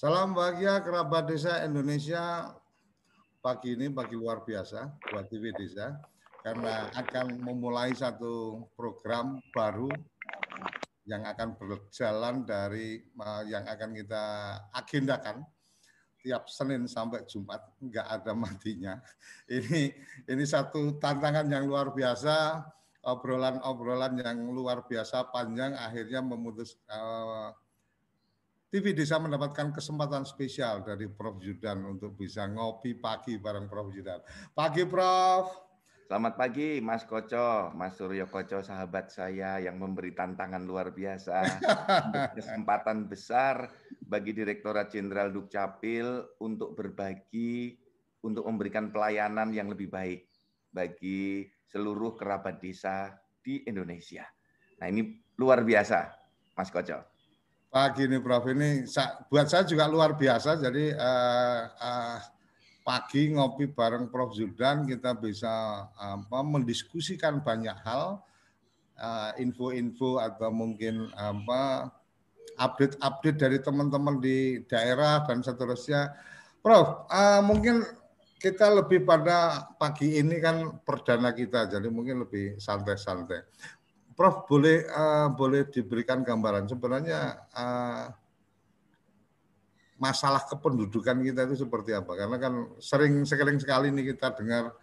Salam bahagia kerabat desa Indonesia. Pagi ini pagi luar biasa buat TV Desa karena akan memulai satu program baru yang akan berjalan dari uh, yang akan kita agendakan tiap Senin sampai Jumat nggak ada matinya. Ini ini satu tantangan yang luar biasa, obrolan-obrolan yang luar biasa panjang akhirnya memutus uh, TV Desa mendapatkan kesempatan spesial dari Prof. Judan untuk bisa ngopi pagi bareng Prof. Judan. Pagi Prof. Selamat pagi Mas Koco, Mas Suryo Koco sahabat saya yang memberi tantangan luar biasa. kesempatan besar bagi Direktorat Jenderal Dukcapil untuk berbagi, untuk memberikan pelayanan yang lebih baik bagi seluruh kerabat desa di Indonesia. Nah ini luar biasa Mas Koco pagi ini Prof. Ini buat saya juga luar biasa. Jadi uh, uh, pagi ngopi bareng Prof. Zudan kita bisa apa mendiskusikan banyak hal info-info uh, atau mungkin apa update-update dari teman-teman di daerah dan seterusnya. Prof uh, mungkin kita lebih pada pagi ini kan perdana kita jadi mungkin lebih santai-santai Prof boleh uh, boleh diberikan gambaran sebenarnya uh, masalah kependudukan kita itu seperti apa? Karena kan sering sekali sekali nih kita dengar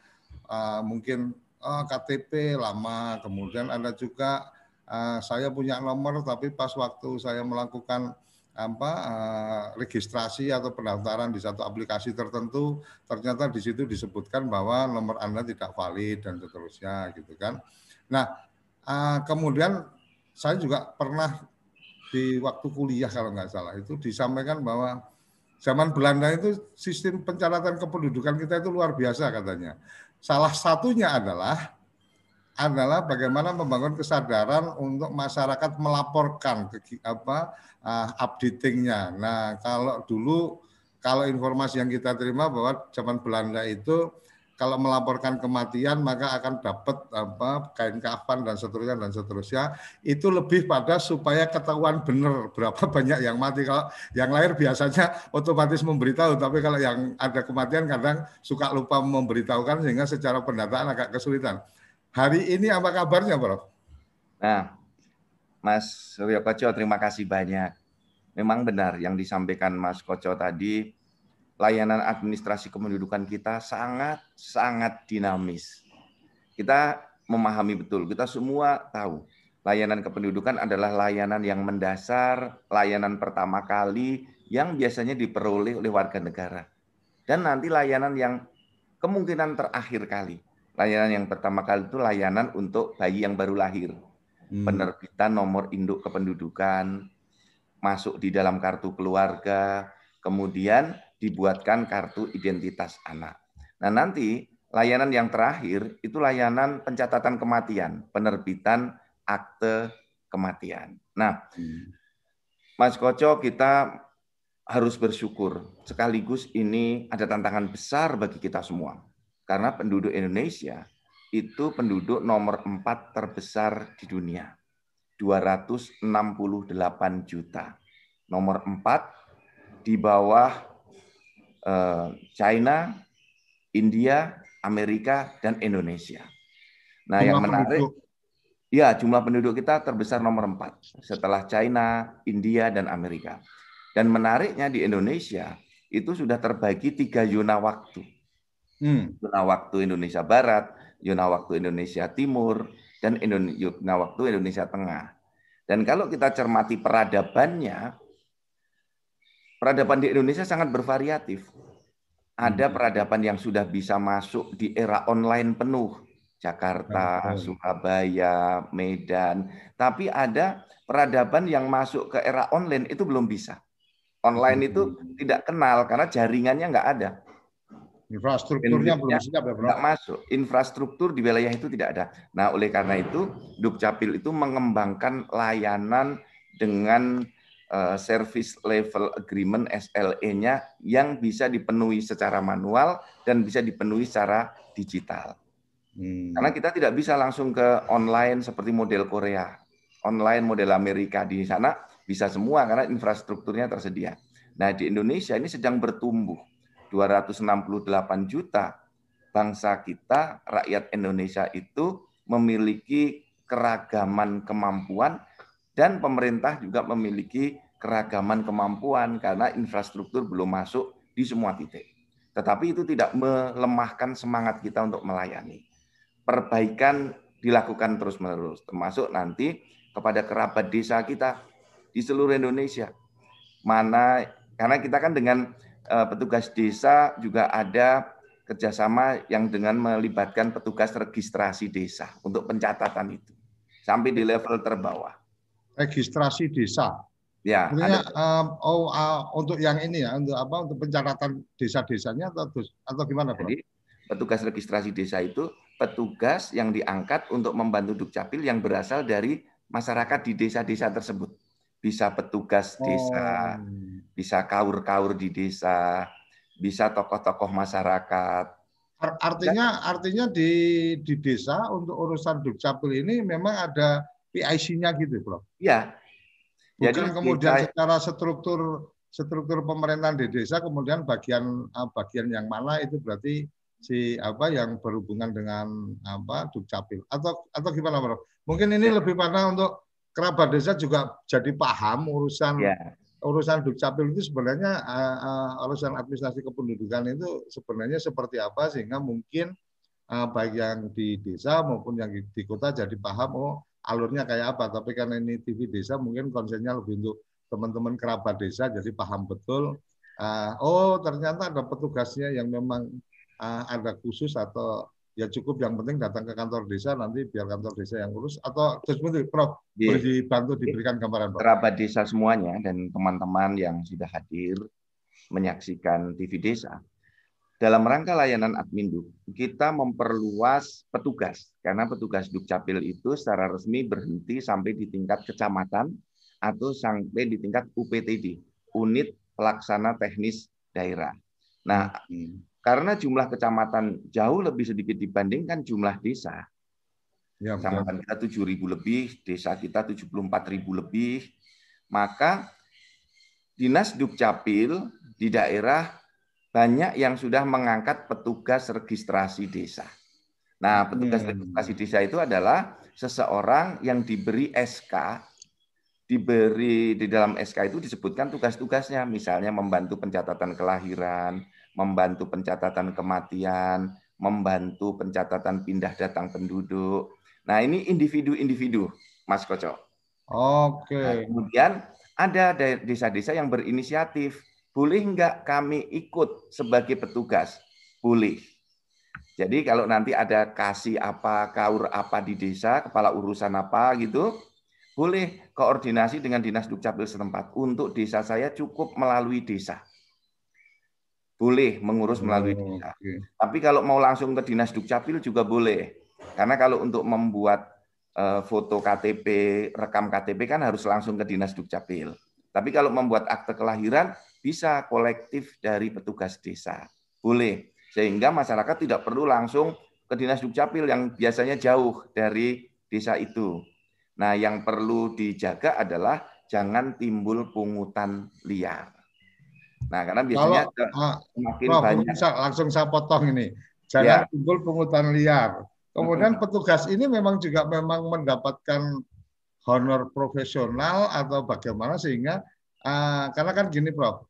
uh, mungkin uh, KTP lama, kemudian ada juga uh, saya punya nomor tapi pas waktu saya melakukan apa uh, registrasi atau pendaftaran di satu aplikasi tertentu ternyata di situ disebutkan bahwa nomor Anda tidak valid dan seterusnya gitu kan. Nah, Uh, kemudian saya juga pernah di waktu kuliah kalau nggak salah itu disampaikan bahwa zaman Belanda itu sistem pencatatan kependudukan kita itu luar biasa katanya. Salah satunya adalah adalah bagaimana membangun kesadaran untuk masyarakat melaporkan ke apa uh, updatingnya. Nah kalau dulu kalau informasi yang kita terima bahwa zaman Belanda itu kalau melaporkan kematian maka akan dapat apa kain kafan dan seterusnya dan seterusnya. Itu lebih pada supaya ketahuan benar berapa banyak yang mati. Kalau yang lahir biasanya otomatis memberitahu tapi kalau yang ada kematian kadang suka lupa memberitahukan sehingga secara pendataan agak kesulitan. Hari ini apa kabarnya Prof? Nah Mas Suryo Koco terima kasih banyak. Memang benar yang disampaikan Mas Koco tadi layanan administrasi kependudukan kita sangat sangat dinamis. Kita memahami betul, kita semua tahu layanan kependudukan adalah layanan yang mendasar, layanan pertama kali yang biasanya diperoleh oleh warga negara. Dan nanti layanan yang kemungkinan terakhir kali. Layanan yang pertama kali itu layanan untuk bayi yang baru lahir. Hmm. Penerbitan nomor induk kependudukan, masuk di dalam kartu keluarga, kemudian dibuatkan kartu identitas anak. Nah, nanti layanan yang terakhir itu layanan pencatatan kematian, penerbitan akte kematian. Nah, hmm. Mas Koco, kita harus bersyukur. Sekaligus ini ada tantangan besar bagi kita semua. Karena penduduk Indonesia itu penduduk nomor empat terbesar di dunia. 268 juta. Nomor empat di bawah China, India, Amerika, dan Indonesia. Nah, jumlah yang menarik, penduduk. ya jumlah penduduk kita terbesar nomor empat setelah China, India, dan Amerika. Dan menariknya di Indonesia itu sudah terbagi tiga zona waktu. Hmm. Zona waktu Indonesia Barat, zona waktu Indonesia Timur, dan zona waktu Indonesia Tengah. Dan kalau kita cermati peradabannya, peradaban di Indonesia sangat bervariatif. Ada hmm. peradaban yang sudah bisa masuk di era online penuh. Jakarta, Surabaya, Medan. Tapi ada peradaban yang masuk ke era online itu belum bisa. Online itu hmm. tidak kenal karena jaringannya nggak ada. Infrastrukturnya belum siap ya, Bro. Nggak masuk. Infrastruktur di wilayah itu tidak ada. Nah, oleh karena itu, Dukcapil itu mengembangkan layanan dengan uh, service level agreement SLE-nya yang bisa dipenuhi secara manual dan bisa dipenuhi secara digital. Hmm. Karena kita tidak bisa langsung ke online seperti model Korea, online model Amerika di sana bisa semua karena infrastrukturnya tersedia. Nah, di Indonesia ini sedang bertumbuh 268 juta bangsa kita, rakyat Indonesia itu memiliki keragaman kemampuan dan pemerintah juga memiliki keragaman kemampuan karena infrastruktur belum masuk di semua titik. Tetapi itu tidak melemahkan semangat kita untuk melayani. Perbaikan dilakukan terus-menerus, termasuk nanti kepada kerabat desa kita di seluruh Indonesia. Mana karena kita kan dengan uh, petugas desa juga ada kerjasama yang dengan melibatkan petugas registrasi desa untuk pencatatan itu sampai di level terbawah. Registrasi desa. Ya. Artinya, um, oh, uh, untuk yang ini ya, untuk apa? Untuk pencatatan desa-desanya atau atau gimana, Pak? Jadi petugas registrasi desa itu petugas yang diangkat untuk membantu Dukcapil yang berasal dari masyarakat di desa-desa tersebut bisa petugas desa, oh. bisa kaur-kaur di desa, bisa tokoh-tokoh masyarakat. Artinya artinya di di desa untuk urusan dukcapil ini memang ada PIC-nya gitu, Bro. Iya. Jadi kemudian kita, secara struktur struktur pemerintahan di desa kemudian bagian ah, bagian yang mana itu berarti si apa yang berhubungan dengan apa dukcapil atau atau gimana, Bro? Mungkin ini ya. lebih pada untuk kerabat desa juga jadi paham urusan yeah. urusan dukcapil itu sebenarnya uh, uh, urusan administrasi kependudukan itu sebenarnya seperti apa sehingga mungkin uh, baik yang di desa maupun yang di kota jadi paham oh alurnya kayak apa tapi karena ini TV desa mungkin konsennya lebih untuk teman-teman kerabat desa jadi paham betul uh, oh ternyata ada petugasnya yang memang uh, ada khusus atau ya cukup yang penting datang ke kantor desa nanti biar kantor desa yang urus atau terus Prof yeah. dibantu diberikan gambaran Prof. Kerabat desa semuanya dan teman-teman yang sudah hadir menyaksikan TV desa. Dalam rangka layanan Adminduk, kita memperluas petugas karena petugas Dukcapil itu secara resmi berhenti sampai di tingkat kecamatan atau sampai di tingkat UPTD, unit pelaksana teknis daerah. Nah, hmm. Karena jumlah kecamatan jauh lebih sedikit dibandingkan jumlah desa. Ya, kecamatan kita 7 ribu lebih, desa kita 74 ribu lebih. Maka Dinas Dukcapil di daerah banyak yang sudah mengangkat petugas registrasi desa. Nah, petugas hmm. registrasi desa itu adalah seseorang yang diberi SK, diberi di dalam SK itu disebutkan tugas-tugasnya, misalnya membantu pencatatan kelahiran, membantu pencatatan kematian, membantu pencatatan pindah datang penduduk. Nah, ini individu-individu, Mas Koco. Oke. Nah, kemudian ada desa-desa yang berinisiatif. Boleh nggak kami ikut sebagai petugas? Boleh. Jadi kalau nanti ada kasih apa, kaur apa di desa, kepala urusan apa gitu, boleh koordinasi dengan Dinas Dukcapil setempat. Untuk desa saya cukup melalui desa boleh mengurus melalui oh, desa. Okay. Tapi kalau mau langsung ke dinas dukcapil juga boleh. Karena kalau untuk membuat uh, foto KTP, rekam KTP kan harus langsung ke dinas dukcapil. Tapi kalau membuat akte kelahiran bisa kolektif dari petugas desa. Boleh. Sehingga masyarakat tidak perlu langsung ke dinas dukcapil yang biasanya jauh dari desa itu. Nah, yang perlu dijaga adalah jangan timbul pungutan liar. Nah, karena biasanya Kalau, ah, semakin Prof, banyak. Bisa, langsung saya potong ini. Jangan ya. timbul pungutan liar. Kemudian petugas ini memang juga memang mendapatkan honor profesional atau bagaimana sehingga uh, karena kan gini Prof.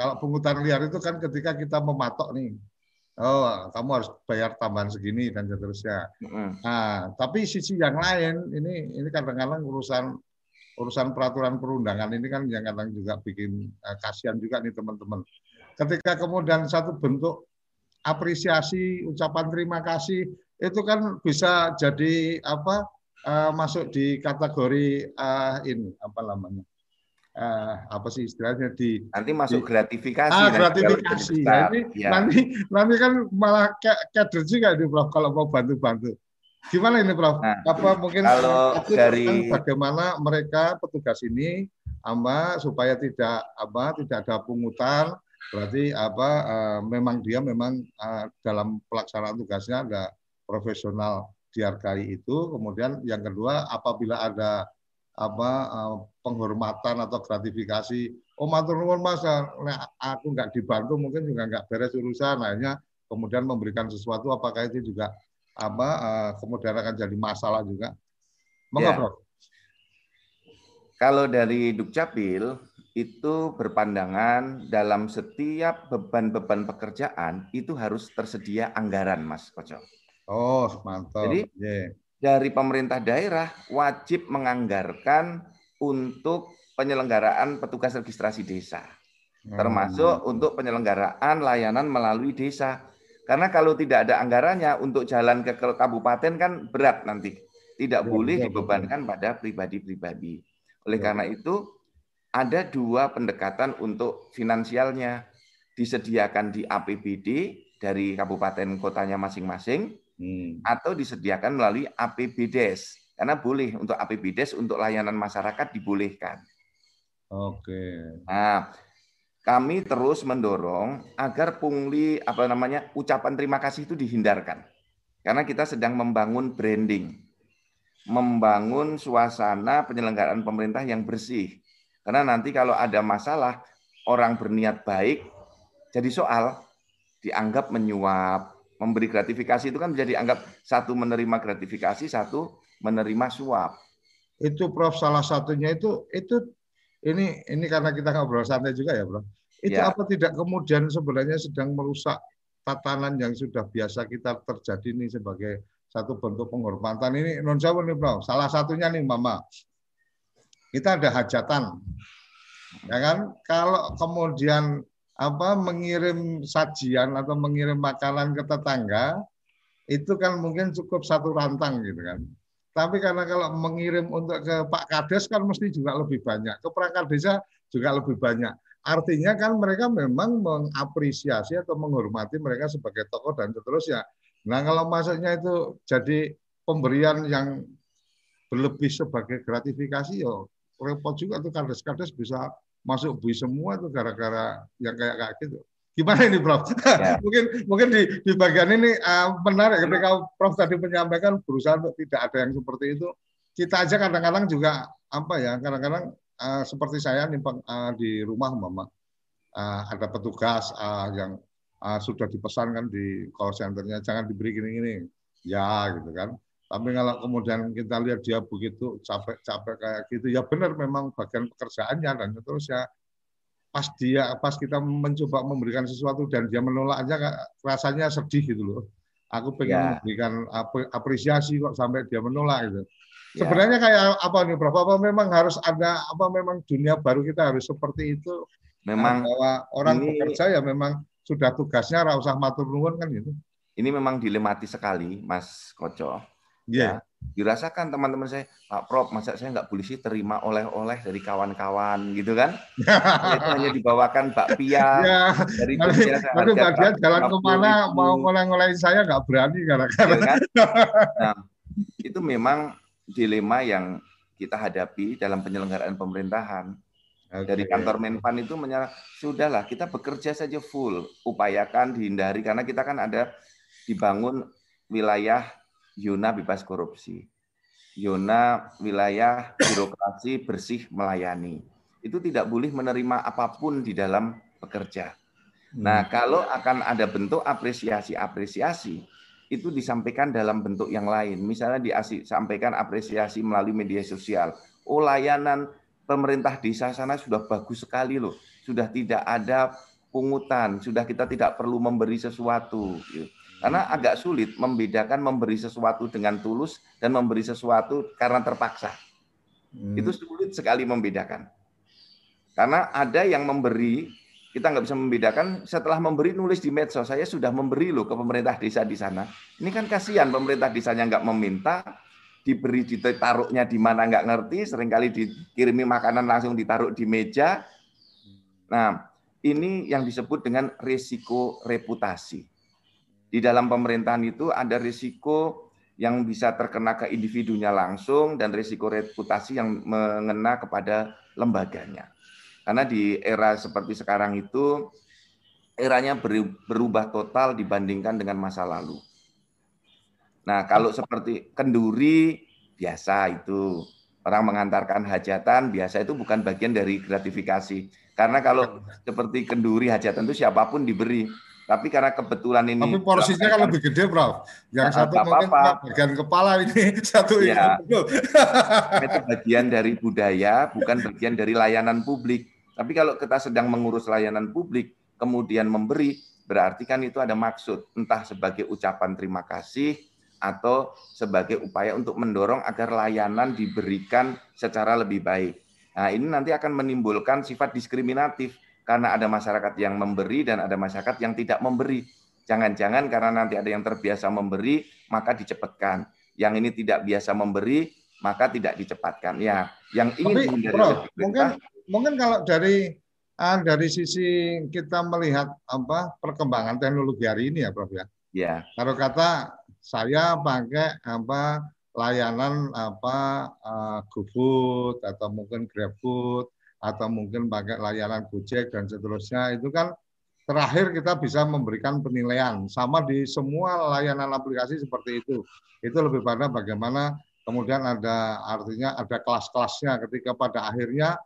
Kalau pungutan liar itu kan ketika kita mematok nih. Oh, kamu harus bayar tambahan segini dan seterusnya. Nah, tapi sisi yang lain ini ini kadang-kadang urusan urusan peraturan perundangan ini kan yang kadang juga bikin uh, kasihan juga nih teman-teman. Ketika kemudian satu bentuk apresiasi, ucapan terima kasih itu kan bisa jadi apa uh, masuk di kategori uh, ini apa namanya uh, apa sih istilahnya? Di nanti masuk di, gratifikasi ah gratifikasi. ini ya. nanti nanti kan malah kader juga nih Prof kalau mau bantu-bantu. Gimana ini Prof? Nah, apa mungkin kalau dari bagaimana mereka petugas ini ama supaya tidak apa tidak ada pungutan berarti apa uh, memang dia memang uh, dalam pelaksanaan tugasnya ada profesional dihargai itu. Kemudian yang kedua apabila ada apa uh, penghormatan atau gratifikasi. Oh matur nuwun Mas, aku nggak dibantu mungkin juga nggak beres urusan. Akhirnya kemudian memberikan sesuatu apakah itu juga apa uh, kemudian akan jadi masalah juga. Monggo, ya. Kalau dari Dukcapil itu berpandangan dalam setiap beban-beban pekerjaan itu harus tersedia anggaran, Mas Koco. Oh, mantap. Jadi yeah. Dari pemerintah daerah wajib menganggarkan untuk penyelenggaraan petugas registrasi desa. Hmm. Termasuk untuk penyelenggaraan layanan melalui desa. Karena kalau tidak ada anggarannya untuk jalan ke kabupaten kan berat nanti. Tidak ya, boleh dibebankan pada pribadi-pribadi. Oleh ya. karena itu ada dua pendekatan untuk finansialnya. Disediakan di APBD dari kabupaten kotanya masing-masing hmm. atau disediakan melalui APBDes. Karena boleh untuk APBDes untuk layanan masyarakat dibolehkan. Oke. Nah, kami terus mendorong agar pungli apa namanya ucapan terima kasih itu dihindarkan. Karena kita sedang membangun branding. Membangun suasana penyelenggaraan pemerintah yang bersih. Karena nanti kalau ada masalah orang berniat baik jadi soal dianggap menyuap, memberi gratifikasi itu kan menjadi anggap satu menerima gratifikasi, satu menerima suap. Itu Prof salah satunya itu itu ini ini karena kita ngobrol santai juga ya, Bro. Itu ya. apa tidak kemudian sebenarnya sedang merusak tatanan yang sudah biasa kita terjadi ini sebagai satu bentuk penghormatan ini non Jawa nih, Bro. Salah satunya nih, Mama. Kita ada hajatan. Ya kan? Kalau kemudian apa mengirim sajian atau mengirim makanan ke tetangga itu kan mungkin cukup satu rantang gitu kan. Tapi karena kalau mengirim untuk ke Pak Kades kan mesti juga lebih banyak, ke perangkat desa juga lebih banyak. Artinya kan mereka memang mengapresiasi atau menghormati mereka sebagai tokoh dan seterusnya. Nah kalau maksudnya itu jadi pemberian yang berlebih sebagai gratifikasi, yo repot juga tuh kades-kades bisa masuk bui semua tuh gara-gara yang kayak kayak gitu. Gimana ini Prof? Ya. mungkin mungkin di, di bagian ini uh, menarik ketika Prof tadi menyampaikan berusaha untuk tidak ada yang seperti itu. Kita aja kadang-kadang juga apa ya, kadang-kadang uh, seperti saya nimpang uh, di rumah mama uh, ada petugas uh, yang uh, sudah dipesankan di call centernya jangan diberi gini-gini. Ya gitu kan. Tapi kalau kemudian kita lihat dia begitu capek-capek kayak gitu, ya benar memang bagian pekerjaannya dan terus ya pas dia pas kita mencoba memberikan sesuatu dan dia menolak aja rasanya sedih gitu loh. Aku pengen ya. memberikan apresiasi kok sampai dia menolak gitu. Ya. Sebenarnya kayak apa nih Prof? Apa memang harus ada apa memang dunia baru kita harus seperti itu? Memang bahwa orang ini, bekerja ya memang sudah tugasnya ra usah matur nuwun kan gitu. Ini memang dilematis sekali Mas Koco Yeah. Ya, dirasakan teman-teman saya, Pak Prof, masa saya nggak boleh sih terima oleh-oleh dari kawan-kawan gitu kan? itu hanya dibawakan bakpia ya. dari Jogja. Tapi Dia jalan ke mana mau oleh-olehin saya nggak berani gara-gara. Ya, kan? Nah, itu memang dilema yang kita hadapi dalam penyelenggaraan pemerintahan. Okay. Dari kantor Menpan itu menyerah, sudahlah kita bekerja saja full, upayakan dihindari karena kita kan ada dibangun wilayah Yona bebas korupsi. Yona wilayah birokrasi bersih melayani. Itu tidak boleh menerima apa pun di dalam bekerja. Nah, hmm. kalau akan ada bentuk apresiasi-apresiasi, itu disampaikan dalam bentuk yang lain. Misalnya disampaikan apresiasi melalui media sosial. Oh, layanan pemerintah desa sana sudah bagus sekali loh. Sudah tidak ada pungutan, sudah kita tidak perlu memberi sesuatu. Gitu. Karena agak sulit membedakan memberi sesuatu dengan tulus dan memberi sesuatu karena terpaksa. Hmm. Itu sulit sekali membedakan. Karena ada yang memberi, kita nggak bisa membedakan setelah memberi nulis di medsos, saya sudah memberi loh ke pemerintah desa di sana. Ini kan kasihan pemerintah desanya nggak meminta, diberi ditaruhnya di mana nggak ngerti, sering kali dikirimi makanan langsung ditaruh di meja. Nah, ini yang disebut dengan risiko reputasi di dalam pemerintahan itu ada risiko yang bisa terkena ke individunya langsung dan risiko reputasi yang mengena kepada lembaganya. Karena di era seperti sekarang itu eranya berubah total dibandingkan dengan masa lalu. Nah, kalau seperti kenduri biasa itu. orang mengantarkan hajatan biasa itu bukan bagian dari gratifikasi. Karena kalau seperti kenduri hajatan itu siapa pun diberi. Tapi karena kebetulan ini Tapi porsinya kan lebih gede, Bro. Yang satu apa -apa. mungkin bagian kepala ini, satu ya. itu bagian dari budaya, bukan bagian dari layanan publik. Tapi kalau kita sedang mengurus layanan publik, kemudian memberi, berarti kan itu ada maksud, entah sebagai ucapan terima kasih atau sebagai upaya untuk mendorong agar layanan diberikan secara lebih baik. Nah, ini nanti akan menimbulkan sifat diskriminatif karena ada masyarakat yang memberi dan ada masyarakat yang tidak memberi. Jangan-jangan karena nanti ada yang terbiasa memberi, maka dicepatkan. Yang ini tidak biasa memberi, maka tidak dicepatkan. Ya, yang ingin Tapi, bro, mungkin mungkin kalau dari uh, dari sisi kita melihat apa perkembangan teknologi hari ini ya, Prof ya. Ya. Kalau kata saya pakai apa layanan apa uh, GoFood atau mungkin GrabFood atau mungkin pakai layanan Gojek dan seterusnya itu kan terakhir kita bisa memberikan penilaian sama di semua layanan aplikasi seperti itu. Itu lebih pada bagaimana kemudian ada artinya ada kelas-kelasnya ketika pada akhirnya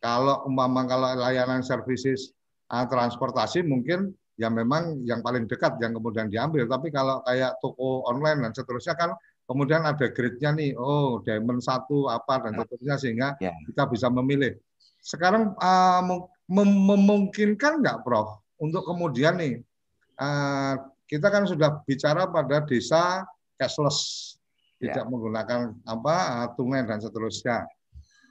kalau umpama kalau layanan services uh, transportasi mungkin ya memang yang paling dekat yang kemudian diambil. Tapi kalau kayak toko online dan seterusnya kan kemudian ada grade-nya nih, oh diamond satu apa dan ya. seterusnya sehingga ya. kita bisa memilih. Sekarang uh, mem memungkinkan nggak, Prof, untuk kemudian nih uh, kita kan sudah bicara pada desa cashless, ya. tidak menggunakan apa uh, tunai dan seterusnya.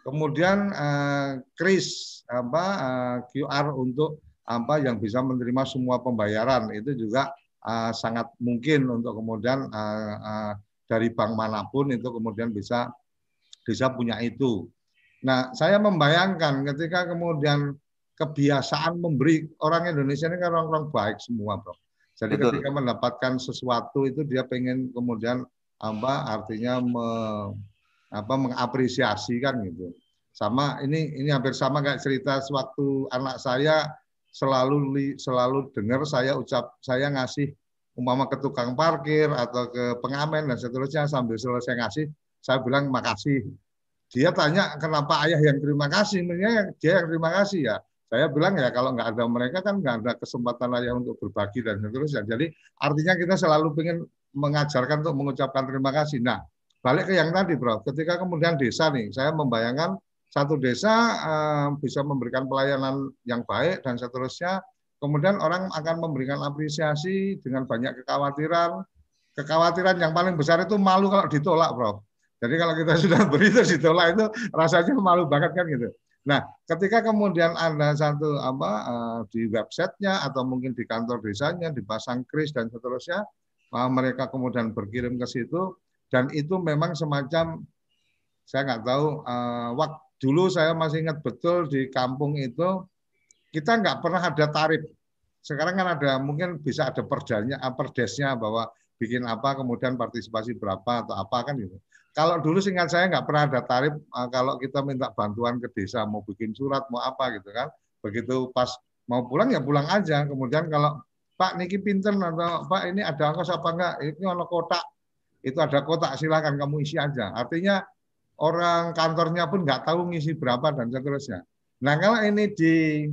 Kemudian uh, kris apa uh, QR untuk apa yang bisa menerima semua pembayaran itu juga uh, sangat mungkin untuk kemudian uh, uh, dari bank mana pun itu kemudian bisa bisa punya itu. Nah, saya membayangkan ketika kemudian kebiasaan memberi orang Indonesia ini kan orang-orang baik semua, Bro. Jadi Betul. ketika mendapatkan sesuatu itu dia pengen kemudian apa artinya me, apa mengapresiasi kan gitu. Sama ini ini hampir sama kayak cerita sewaktu anak saya selalu selalu dengar saya ucap saya ngasih umpama ke tukang parkir atau ke pengamen dan seterusnya sambil selesai ngasih saya bilang makasih dia tanya kenapa ayah yang terima kasih sebenarnya dia yang terima kasih ya saya bilang ya kalau nggak ada mereka kan nggak ada kesempatan ayah untuk berbagi dan seterusnya jadi artinya kita selalu ingin mengajarkan untuk mengucapkan terima kasih nah balik ke yang tadi bro ketika kemudian desa nih saya membayangkan satu desa uh, bisa memberikan pelayanan yang baik dan seterusnya. Kemudian orang akan memberikan apresiasi dengan banyak kekhawatiran. Kekhawatiran yang paling besar itu malu kalau ditolak, Prof. Jadi kalau kita sudah beri terus ditolak itu rasanya malu banget kan gitu. Nah, ketika kemudian Anda satu apa uh, di websitenya atau mungkin di kantor desanya dipasang kris dan seterusnya, uh, mereka kemudian berkirim ke situ dan itu memang semacam saya nggak tahu uh, waktu dulu saya masih ingat betul di kampung itu kita nggak pernah ada tarif. Sekarang kan ada mungkin bisa ada perdanya, perdesnya bahwa bikin apa kemudian partisipasi berapa atau apa kan gitu. Kalau dulu singkat saya nggak pernah ada tarif ah, kalau kita minta bantuan ke desa mau bikin surat mau apa gitu kan. Begitu pas mau pulang ya pulang aja. Kemudian kalau Pak Niki pinter atau Pak ini ada ongkos apa enggak? Ini ono kotak. Itu ada kotak silakan kamu isi aja. Artinya orang kantornya pun nggak tahu ngisi berapa dan seterusnya. Nah kalau ini di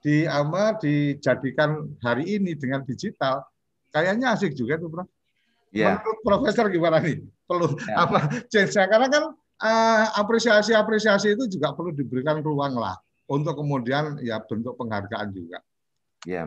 di apa dijadikan hari ini dengan digital, kayaknya asik juga tuh, Bro. Yeah. Menurut Profesor gimana nih? Perlu yeah. apa change Karena kan uh, apresiasi-apresiasi itu juga perlu diberikan ruang lah untuk kemudian ya bentuk penghargaan juga. Ya, yeah.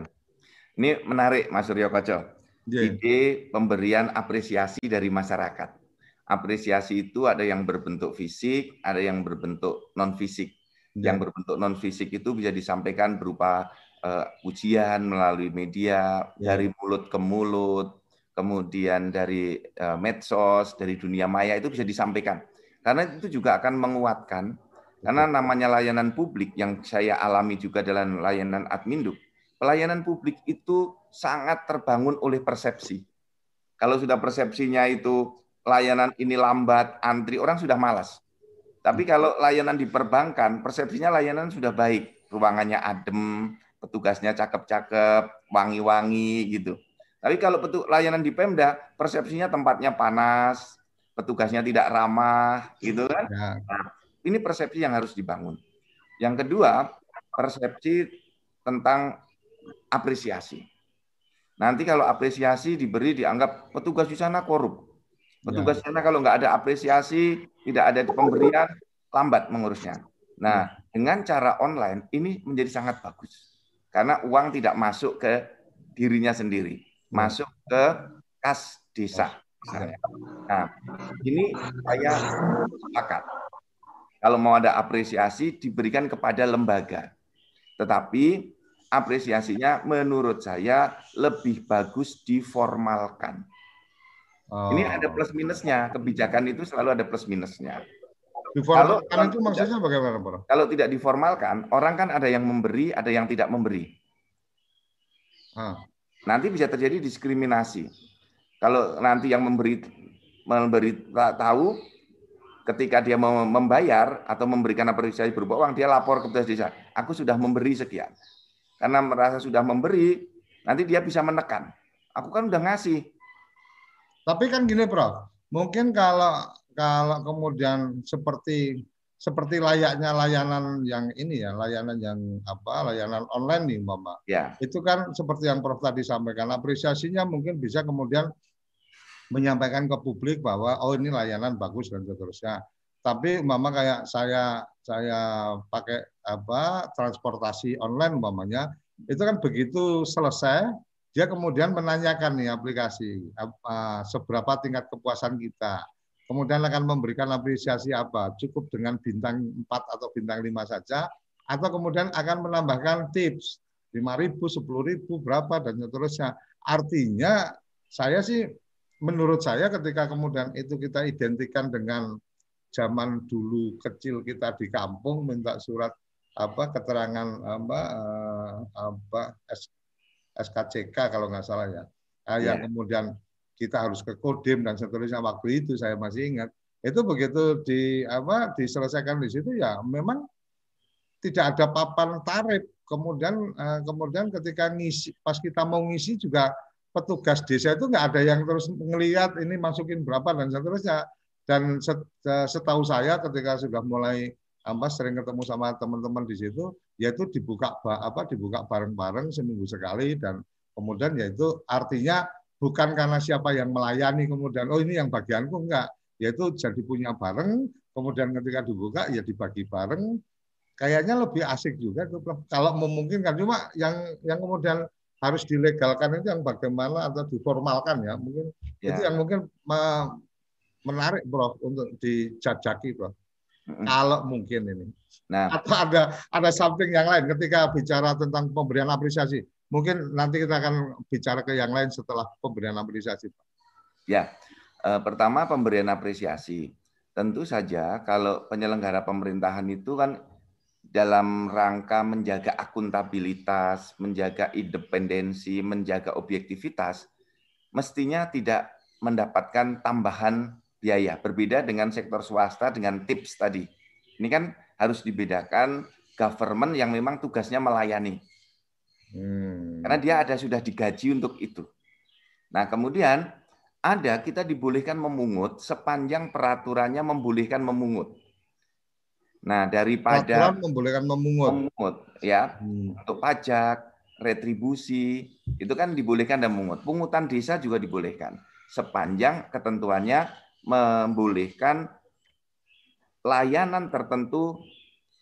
ini menarik Mas Suryo Koco. Yeah. Ide pemberian apresiasi dari masyarakat apresiasi itu ada yang berbentuk fisik, ada yang berbentuk non fisik. Ya. Yang berbentuk non fisik itu bisa disampaikan berupa uh, ujian melalui media ya. dari mulut ke mulut, kemudian dari uh, medsos, dari dunia maya itu bisa disampaikan. Karena itu juga akan menguatkan karena namanya layanan publik yang saya alami juga dalam layanan adminduk. Pelayanan publik itu sangat terbangun oleh persepsi. Kalau sudah persepsinya itu layanan ini lambat, antri, orang sudah malas. Tapi hmm. kalau layanan di perbankan, persepsinya layanan sudah baik. Ruangannya adem, petugasnya cakep-cakep, wangi-wangi gitu. Tapi kalau petu layanan di Pemda, persepsinya tempatnya panas, petugasnya tidak ramah, gitu kan? Ya. Nah, ini persepsi yang harus dibangun. Yang kedua, persepsi tentang apresiasi. Nanti kalau apresiasi diberi dianggap petugas di sana korup. Petugas ya. sana kalau nggak ada apresiasi, tidak ada pemberian, lambat mengurusnya. Nah, dengan cara online ini menjadi sangat bagus. Karena uang tidak masuk ke dirinya sendiri. Masuk ke kas desa. Nah, ini saya sepakat. Kalau mau ada apresiasi diberikan kepada lembaga. Tetapi apresiasinya menurut saya lebih bagus diformalkan. Oh. Ini ada plus minusnya. Kebijakan itu selalu ada plus minusnya. Diformalkan kalau, itu maksudnya bagaimana, Bro? Kalau tidak diformalkan, orang kan ada yang memberi, ada yang tidak memberi. Ah. Nanti bisa terjadi diskriminasi. Kalau nanti yang memberi memberi tahu ketika dia membayar atau memberikan apresiasi berupa uang, dia lapor ke petugas desa. Aku sudah memberi sekian. Karena merasa sudah memberi, nanti dia bisa menekan. Aku kan udah ngasih. Tapi kan gini, Prof. Mungkin kalau kalau kemudian seperti seperti layaknya layanan yang ini ya, layanan yang apa, layanan online nih, Mama. Ya. Itu kan seperti yang Prof tadi sampaikan, apresiasinya mungkin bisa kemudian menyampaikan ke publik bahwa oh ini layanan bagus dan seterusnya. Tapi Mama kayak saya saya pakai apa transportasi online umpamanya, itu kan begitu selesai dia kemudian menanyakan nih aplikasi apa seberapa tingkat kepuasan kita kemudian akan memberikan apresiasi apa, cukup dengan bintang 4 atau bintang 5 saja, atau kemudian akan menambahkan tips, 5.000, 10.000, berapa, dan seterusnya. Artinya, saya sih, menurut saya ketika kemudian itu kita identikan dengan zaman dulu kecil kita di kampung minta surat apa keterangan apa eh, apa SKCK kalau nggak salah ya, yeah. yang iya. kemudian kita harus ke Kodim dan seterusnya. Waktu itu saya masih ingat. Itu begitu di apa diselesaikan di situ ya memang tidak ada papan tarif kemudian eh, kemudian ketika ngisi pas kita mau ngisi juga petugas desa itu nggak ada yang terus ngelihat ini masukin berapa dan seterusnya. Dan eh, setahu saya ketika sudah mulai apa sering ketemu sama teman-teman di situ yaitu dibuka apa dibuka bareng-bareng seminggu sekali dan kemudian yaitu artinya bukan karena siapa yang melayani kemudian oh ini yang bagianku. Enggak. Yaitu jadi punya bareng kemudian ketika dibuka ya dibagi bareng. Kayaknya lebih asik juga kalau memungkinkan cuma yang yang kemudian harus dilegalkan itu yang bagaimana atau diformalkan ya mungkin. Ya. itu yang mungkin menarik bro untuk dijajaki bro mm-hmm. kalau mungkin ini. Nah. Atau ada ada samping yang lain ketika bicara tentang pemberian apresiasi Mungkin nanti kita akan bicara ke yang lain setelah pemberian apresiasi, Pak. Ya, eh, pertama pemberian apresiasi. Tentu saja kalau penyelenggara pemerintahan itu kan dalam rangka menjaga akuntabilitas, menjaga independensi, menjaga objektivitas, mestinya tidak mendapatkan tambahan biaya. Berbeda dengan sektor swasta dengan tips tadi. Ini kan harus dibedakan government yang memang tugasnya melayani. Hmm. Karena dia ada sudah digaji untuk itu. Nah, kemudian ada kita dibolehkan memungut sepanjang peraturannya membolehkan memungut. Nah, daripada peraturan membolehkan memungut. Memungut ya. Hmm. Untuk pajak, retribusi, itu kan dibolehkan dan memungut. Pungutan desa juga dibolehkan sepanjang ketentuannya membolehkan layanan tertentu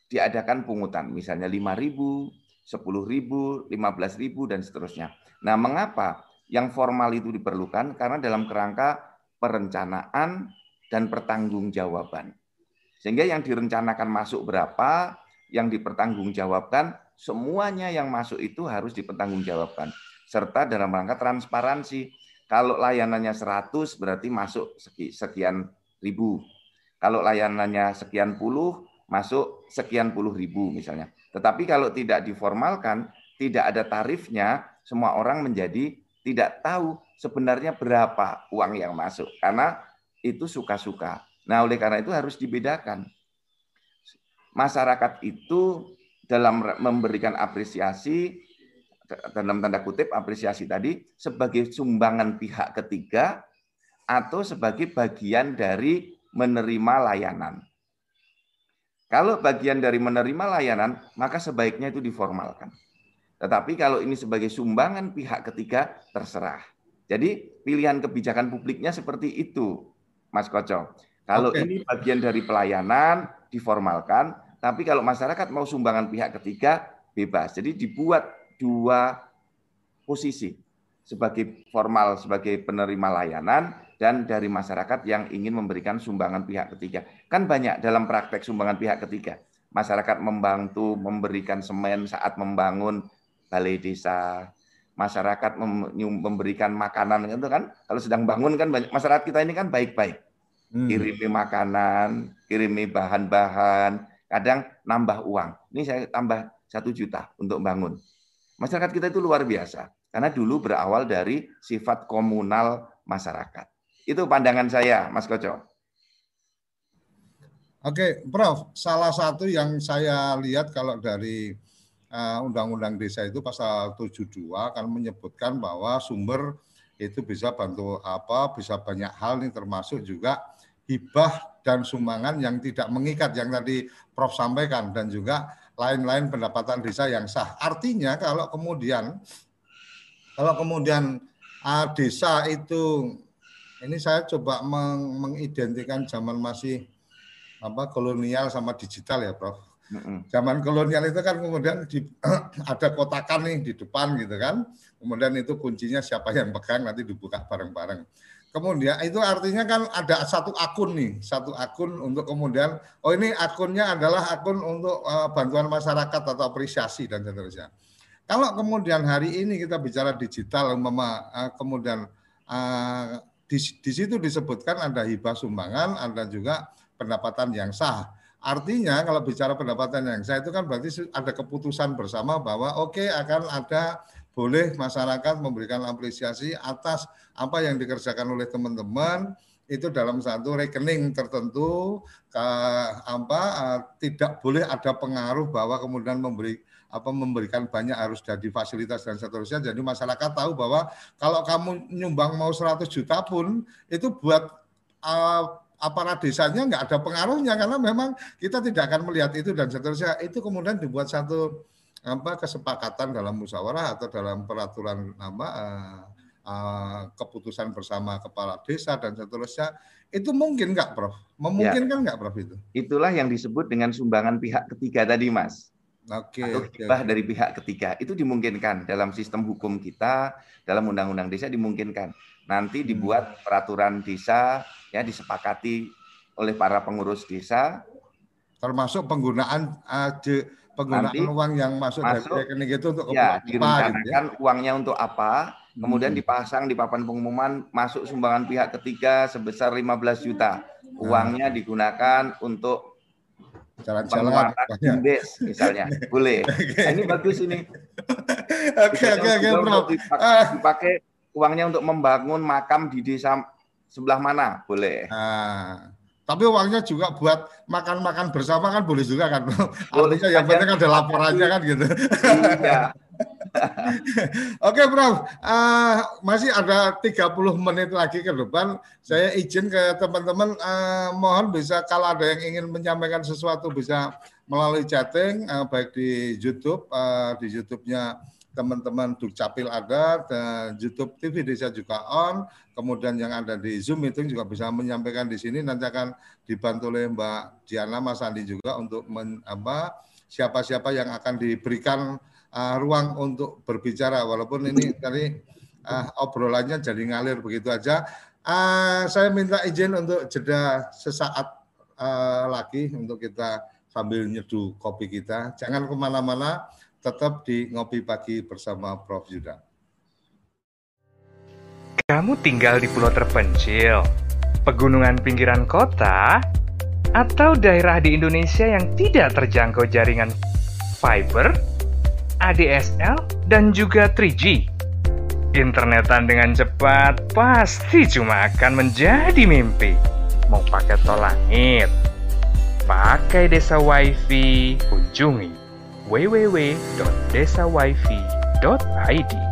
diadakan pungutan, misalnya 5.000, 10 ribu, 15 ribu, dan seterusnya. Nah, mengapa yang formal itu diperlukan? Karena dalam kerangka perencanaan dan pertanggungjawaban. Sehingga yang direncanakan masuk berapa, yang dipertanggungjawabkan, semuanya yang masuk itu harus dipertanggungjawabkan. Serta dalam rangka transparansi. Kalau layanannya 100 berarti masuk sekian ribu. Kalau layanannya sekian puluh, masuk sekian puluh ribu misalnya. Tetapi kalau tidak diformalkan, tidak ada tarifnya, semua orang menjadi tidak tahu sebenarnya berapa uang yang masuk karena itu suka-suka. Nah, oleh karena itu harus dibedakan. Masyarakat itu dalam memberikan apresiasi dalam tanda kutip apresiasi tadi sebagai sumbangan pihak ketiga atau sebagai bagian dari menerima layanan. Kalau bagian dari menerima layanan, maka sebaiknya itu diformalkan. Tetapi kalau ini sebagai sumbangan pihak ketiga, terserah. Jadi pilihan kebijakan publiknya seperti itu, Mas Koco. Kalau okay. ini bagian dari pelayanan diformalkan, tapi kalau masyarakat mau sumbangan pihak ketiga bebas. Jadi dibuat dua posisi sebagai formal sebagai penerima layanan dan dari masyarakat yang ingin memberikan sumbangan pihak ketiga. Kan banyak dalam praktek sumbangan pihak ketiga. Masyarakat membantu memberikan semen saat membangun balai desa, masyarakat memberikan makanan itu kan kalau sedang bangun kan banyak masyarakat kita ini kan baik-baik hmm. kirimi makanan, kirimi bahan-bahan, kadang nambah uang. Ini saya tambah satu juta untuk bangun. Masyarakat kita itu luar biasa, karena dulu berawal dari sifat komunal masyarakat. Itu pandangan saya, Mas Koco. Oke, Prof. Salah satu yang saya lihat kalau dari uh, Undang-Undang Desa itu pasal 72 kan menyebutkan bahwa sumber itu bisa bantu apa, bisa banyak hal nih termasuk juga hibah dan sumbangan yang tidak mengikat yang tadi Prof sampaikan dan juga lain-lain pendapatan desa yang sah. Artinya kalau kemudian kalau kemudian uh, desa itu ini saya coba meng mengidentikan zaman masih apa kolonial sama digital ya, Prof. Zaman kolonial itu kan kemudian di, ada kotakan nih di depan gitu kan. Kemudian itu kuncinya siapa yang pegang nanti dibuka bareng-bareng. Kemudian itu artinya kan ada satu akun nih, satu akun untuk kemudian oh ini akunnya adalah akun untuk uh, bantuan masyarakat atau apresiasi dan seterusnya. Kalau kemudian hari ini kita bicara digital, mama, uh, kemudian uh, di, di situ disebutkan ada hibah sumbangan, ada juga pendapatan yang sah. Artinya kalau bicara pendapatan yang sah itu kan berarti ada keputusan bersama bahwa oke okay, akan ada boleh masyarakat memberikan apresiasi atas apa yang dikerjakan oleh teman-teman itu dalam satu rekening tertentu ke, apa uh, tidak boleh ada pengaruh bahwa kemudian memberi apa memberikan banyak harus jadi fasilitas dan seterusnya jadi masyarakat tahu bahwa kalau kamu nyumbang mau 100 juta pun itu buat uh, aparat desanya nggak ada pengaruhnya karena memang kita tidak akan melihat itu dan seterusnya itu kemudian dibuat satu apa kesepakatan dalam musyawarah atau dalam peraturan apa uh, uh, keputusan bersama kepala desa dan seterusnya itu mungkin nggak Prof? Memungkinkan ya. nggak. Prof itu? Itulah yang disebut dengan sumbangan pihak ketiga tadi Mas. Oke. Atau hibah okay. dari pihak ketiga itu dimungkinkan dalam sistem hukum kita, dalam undang-undang desa dimungkinkan. Nanti hmm. dibuat peraturan desa ya disepakati oleh para pengurus desa termasuk penggunaan uh, penggunaan Nanti uang yang masuk, masuk dari rekening itu untuk ya, direncanakan gitu ya? uangnya untuk apa, kemudian hmm. dipasang di papan pengumuman masuk sumbangan pihak ketiga sebesar 15 juta. Nah. Uangnya digunakan untuk jalan-jalan BUMDes misalnya. Boleh. Okay. Nah, ini bagus ini. Oke, oke, oke, ah. Dipakai uangnya untuk membangun makam di desa sebelah mana? Boleh. Nah. Tapi uangnya juga buat makan-makan bersama kan boleh juga kan. Artinya yang penting ada laporannya kan gitu. Iya. Oke, Prof. Uh, masih ada 30 menit lagi ke depan. Saya izin ke teman-teman uh, mohon bisa kalau ada yang ingin menyampaikan sesuatu bisa melalui chatting uh, baik di YouTube uh, di YouTube-nya teman-teman Dukcapil ada dan YouTube TV Desa juga on. Kemudian yang ada di Zoom meeting juga bisa menyampaikan di sini. Nanti akan dibantu oleh Mbak Diana Mas Andi juga untuk men, apa siapa-siapa yang akan diberikan uh, ruang untuk berbicara. Walaupun ini tadi uh, obrolannya jadi ngalir begitu aja. Uh, saya minta izin untuk jeda sesaat uh, lagi untuk kita sambil nyeduh kopi kita. Jangan ke mana-mana tetap di Ngopi Pagi bersama Prof. Yuda. Kamu tinggal di pulau terpencil, pegunungan pinggiran kota, atau daerah di Indonesia yang tidak terjangkau jaringan fiber, ADSL, dan juga 3G. Internetan dengan cepat pasti cuma akan menjadi mimpi. Mau pakai tol langit, pakai desa wifi, kunjungi www.desawifi.id.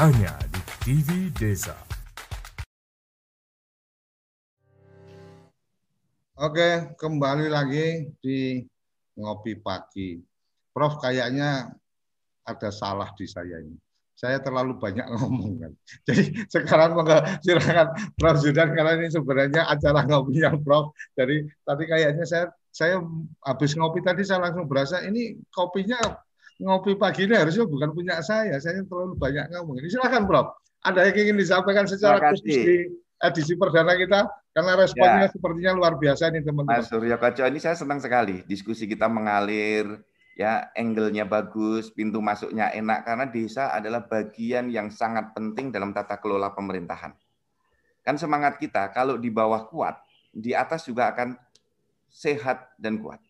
Hanya di TV Desa. Oke, kembali lagi di ngopi pagi. Prof, kayaknya ada salah di saya ini. Saya terlalu banyak ngomong kan. Jadi sekarang silakan Prof Zudan karena ini sebenarnya acara ngopi yang Prof. Jadi tadi kayaknya saya saya habis ngopi tadi saya langsung berasa ini kopinya ngopi pagi ini harusnya bukan punya saya. Saya terlalu banyak ngomong. Ini silakan Prof. Ada yang ingin disampaikan secara khusus di edisi perdana kita karena responnya ya. sepertinya luar biasa nih teman-teman. Mas Surya Kaco ini saya senang sekali diskusi kita mengalir ya angle-nya bagus, pintu masuknya enak karena desa adalah bagian yang sangat penting dalam tata kelola pemerintahan. Kan semangat kita kalau di bawah kuat, di atas juga akan sehat dan kuat.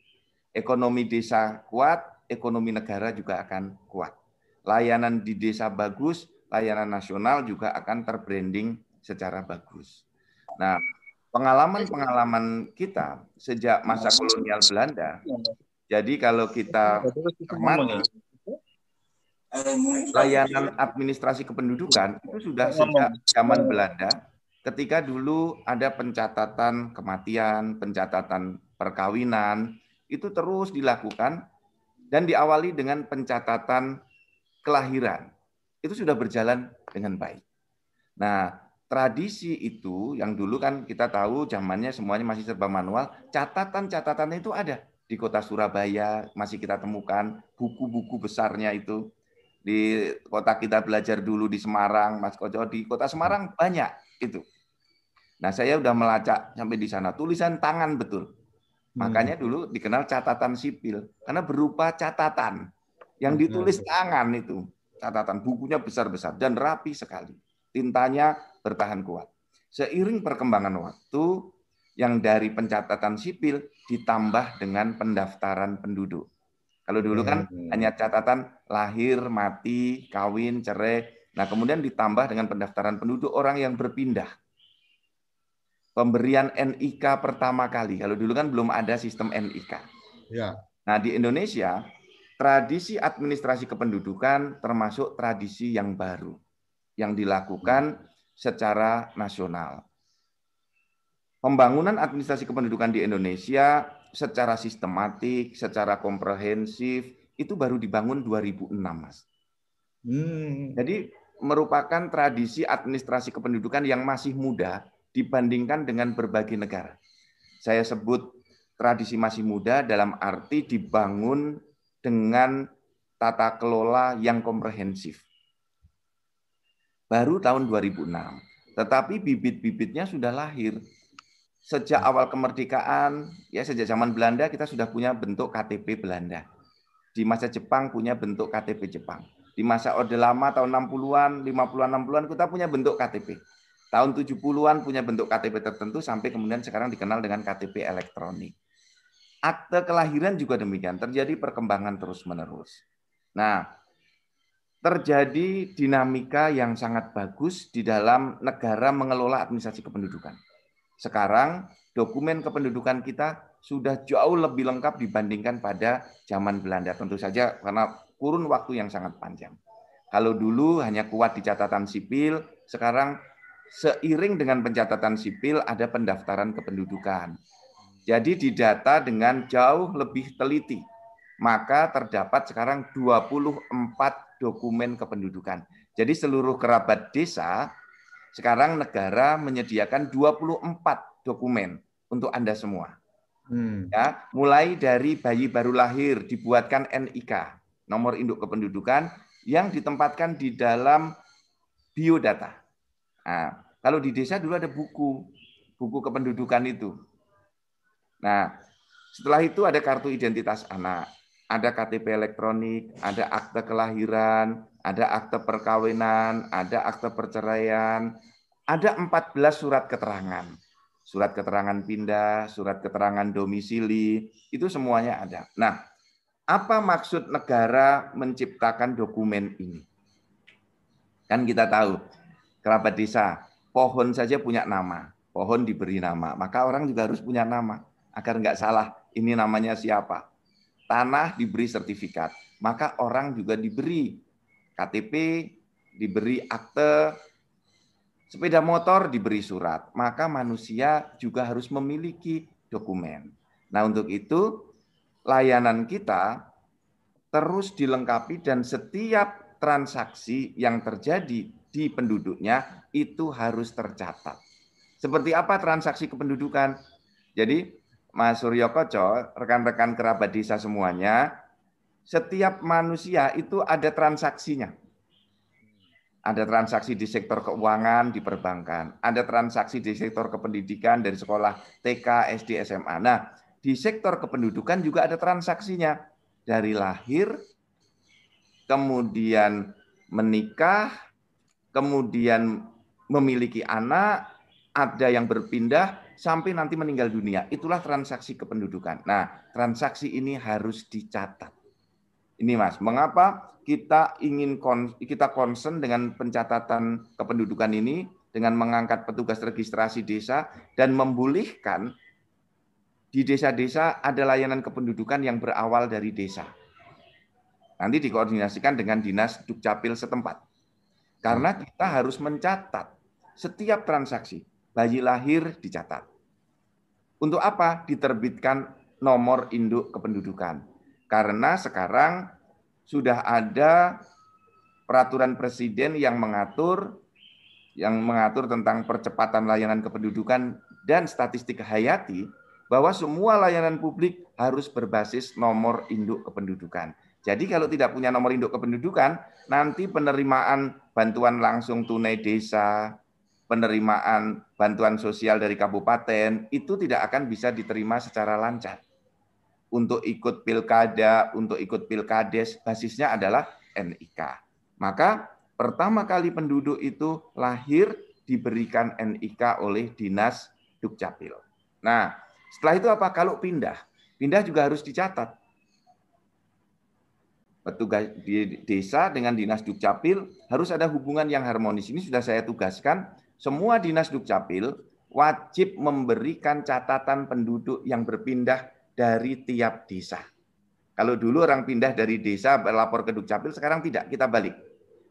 Ekonomi desa kuat, ekonomi negara juga akan kuat. Layanan di desa bagus, layanan nasional juga akan terbranding secara bagus. Nah, pengalaman-pengalaman kita sejak masa kolonial Belanda, jadi kalau kita cermati, layanan administrasi kependudukan itu sudah sejak zaman Belanda, ketika dulu ada pencatatan kematian, pencatatan perkawinan, itu terus dilakukan dan diawali dengan pencatatan kelahiran. Itu sudah berjalan dengan baik. Nah, tradisi itu yang dulu kan kita tahu zamannya semuanya masih serba manual, catatan-catatan itu ada di kota Surabaya masih kita temukan buku-buku besarnya itu di kota kita belajar dulu di Semarang, Mas Koco di kota Semarang banyak itu. Nah saya udah melacak sampai di sana tulisan tangan betul. Hmm. Makanya dulu dikenal catatan sipil karena berupa catatan yang ditulis tangan itu catatan bukunya besar-besar dan rapi sekali tintanya bertahan kuat. Seiring perkembangan waktu, yang dari pencatatan sipil ditambah dengan pendaftaran penduduk. Kalau dulu kan hmm. hanya catatan lahir, mati, kawin, cerai. Nah, kemudian ditambah dengan pendaftaran penduduk orang yang berpindah. Pemberian NIK pertama kali. Kalau dulu kan belum ada sistem NIK. Ya. Nah, di Indonesia tradisi administrasi kependudukan termasuk tradisi yang baru yang dilakukan secara nasional. Pembangunan administrasi kependudukan di Indonesia secara sistematik, secara komprehensif itu baru dibangun 2006, Mas. Hmm. Jadi merupakan tradisi administrasi kependudukan yang masih muda dibandingkan dengan berbagai negara. Saya sebut tradisi masih muda dalam arti dibangun dengan tata kelola yang komprehensif baru tahun 2006. Tetapi bibit-bibitnya sudah lahir. Sejak awal kemerdekaan, ya sejak zaman Belanda kita sudah punya bentuk KTP Belanda. Di masa Jepang punya bentuk KTP Jepang. Di masa Orde Lama tahun 60-an, 50-an, 60-an kita punya bentuk KTP. Tahun 70-an punya bentuk KTP tertentu sampai kemudian sekarang dikenal dengan KTP elektronik. Akte kelahiran juga demikian, terjadi perkembangan terus-menerus. Nah, terjadi dinamika yang sangat bagus di dalam negara mengelola administrasi kependudukan. Sekarang dokumen kependudukan kita sudah jauh lebih lengkap dibandingkan pada zaman Belanda. Tentu saja karena kurun waktu yang sangat panjang. Kalau dulu hanya kuat di catatan sipil, sekarang seiring dengan pencatatan sipil ada pendaftaran kependudukan. Jadi didata dengan jauh lebih teliti. Maka terdapat sekarang 24 dokumen kependudukan. Jadi seluruh kerabat desa sekarang negara menyediakan 24 dokumen untuk Anda semua. Hmm. Ya, mulai dari bayi baru lahir dibuatkan NIK, nomor induk kependudukan yang ditempatkan di dalam biodata. Nah, kalau di desa dulu ada buku, buku kependudukan itu. Nah, setelah itu ada kartu identitas anak ada KTP elektronik, ada akte kelahiran, ada akte perkawinan, ada akte perceraian, ada 14 surat keterangan. Surat keterangan pindah, surat keterangan domisili, itu semuanya ada. Nah, apa maksud negara menciptakan dokumen ini? Kan kita tahu, kerabat desa, pohon saja punya nama, pohon diberi nama, maka orang juga harus punya nama agar nggak salah. Ini namanya siapa? Tanah diberi sertifikat, maka orang juga diberi KTP, diberi akte, Sepeda motor diberi surat, maka manusia juga harus memiliki dokumen. Nah, untuk itu layanan kita terus dilengkapi dan setiap transaksi yang terjadi di penduduknya itu harus tercatat. Seperti apa transaksi kependudukan? Jadi, Mas Suryo Koco, rekan-rekan kerabat desa semuanya, setiap manusia itu ada transaksinya. Ada transaksi di sektor keuangan di perbankan, ada transaksi di sektor kependidikan dari sekolah TK, SD, SMA. Nah, di sektor kependudukan juga ada transaksinya dari lahir, kemudian menikah, kemudian memiliki anak, ada yang berpindah sampai nanti meninggal dunia. Itulah transaksi kependudukan. Nah, transaksi ini harus dicatat. Ini Mas, mengapa kita ingin kita concern dengan pencatatan kependudukan ini dengan mengangkat petugas registrasi desa dan membolehkan di desa-desa ada layanan kependudukan yang berawal dari desa. Nanti dikoordinasikan dengan dinas dukcapil setempat. Karena kita harus mencatat setiap transaksi. Bayi lahir dicatat. Untuk apa? Diterbitkan nomor induk kependudukan. Karena sekarang sudah ada peraturan presiden yang mengatur yang mengatur tentang percepatan layanan kependudukan dan statistik hayati bahwa semua layanan publik harus berbasis nomor induk kependudukan. Jadi kalau tidak punya nomor induk kependudukan, nanti penerimaan bantuan langsung tunai desa, penerimaan bantuan sosial dari kabupaten itu tidak akan bisa diterima secara lancar untuk ikut pilkada, untuk ikut pilkades, basisnya adalah NIK. Maka pertama kali penduduk itu lahir diberikan NIK oleh Dinas Dukcapil. Nah, setelah itu apa? Kalau pindah, pindah juga harus dicatat. Petugas di desa dengan Dinas Dukcapil harus ada hubungan yang harmonis. Ini sudah saya tugaskan. Semua Dinas Dukcapil wajib memberikan catatan penduduk yang berpindah dari tiap desa. Kalau dulu orang pindah dari desa berlapor ke Dukcapil, sekarang tidak, kita balik.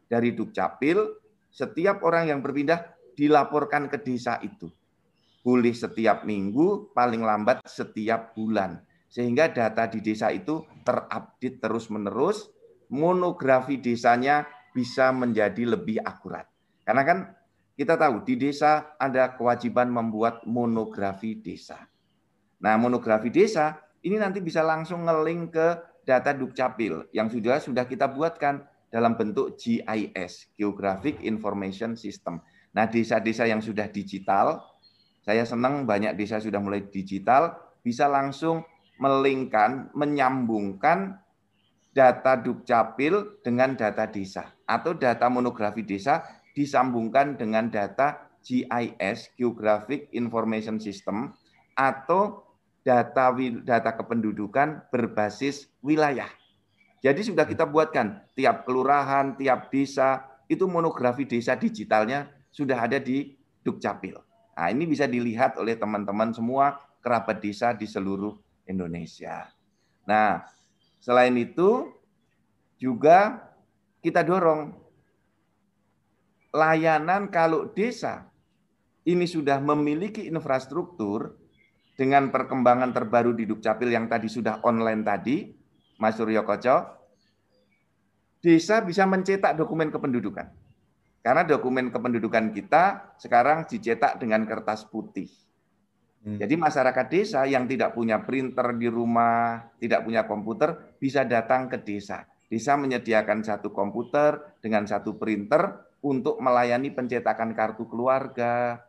Dari Dukcapil, setiap orang yang berpindah dilaporkan ke desa itu. Boleh setiap minggu, paling lambat setiap bulan. Sehingga data di desa itu terupdate terus-menerus, monografi desanya bisa menjadi lebih akurat. Karena kan kita tahu di desa ada kewajiban membuat monografi desa. Nah, monografi desa ini nanti bisa langsung ngeling ke data Dukcapil yang sudah sudah kita buatkan dalam bentuk GIS, Geographic Information System. Nah, desa-desa yang sudah digital, saya senang banyak desa sudah mulai digital, bisa langsung melingkan, menyambungkan data Dukcapil dengan data desa atau data monografi desa disambungkan dengan data GIS, Geographic Information System atau data data kependudukan berbasis wilayah. Jadi sudah kita buatkan tiap kelurahan, tiap desa itu monografi desa digitalnya sudah ada di Dukcapil. Nah, ini bisa dilihat oleh teman-teman semua kerabat desa di seluruh Indonesia. Nah, selain itu juga kita dorong layanan kalau desa ini sudah memiliki infrastruktur dengan perkembangan terbaru di Dukcapil yang tadi sudah online tadi, Mas Suryo Koco, desa bisa mencetak dokumen kependudukan. Karena dokumen kependudukan kita sekarang dicetak dengan kertas putih. Hmm. Jadi masyarakat desa yang tidak punya printer di rumah, tidak punya komputer, bisa datang ke desa. Desa menyediakan satu komputer dengan satu printer untuk melayani pencetakan kartu keluarga,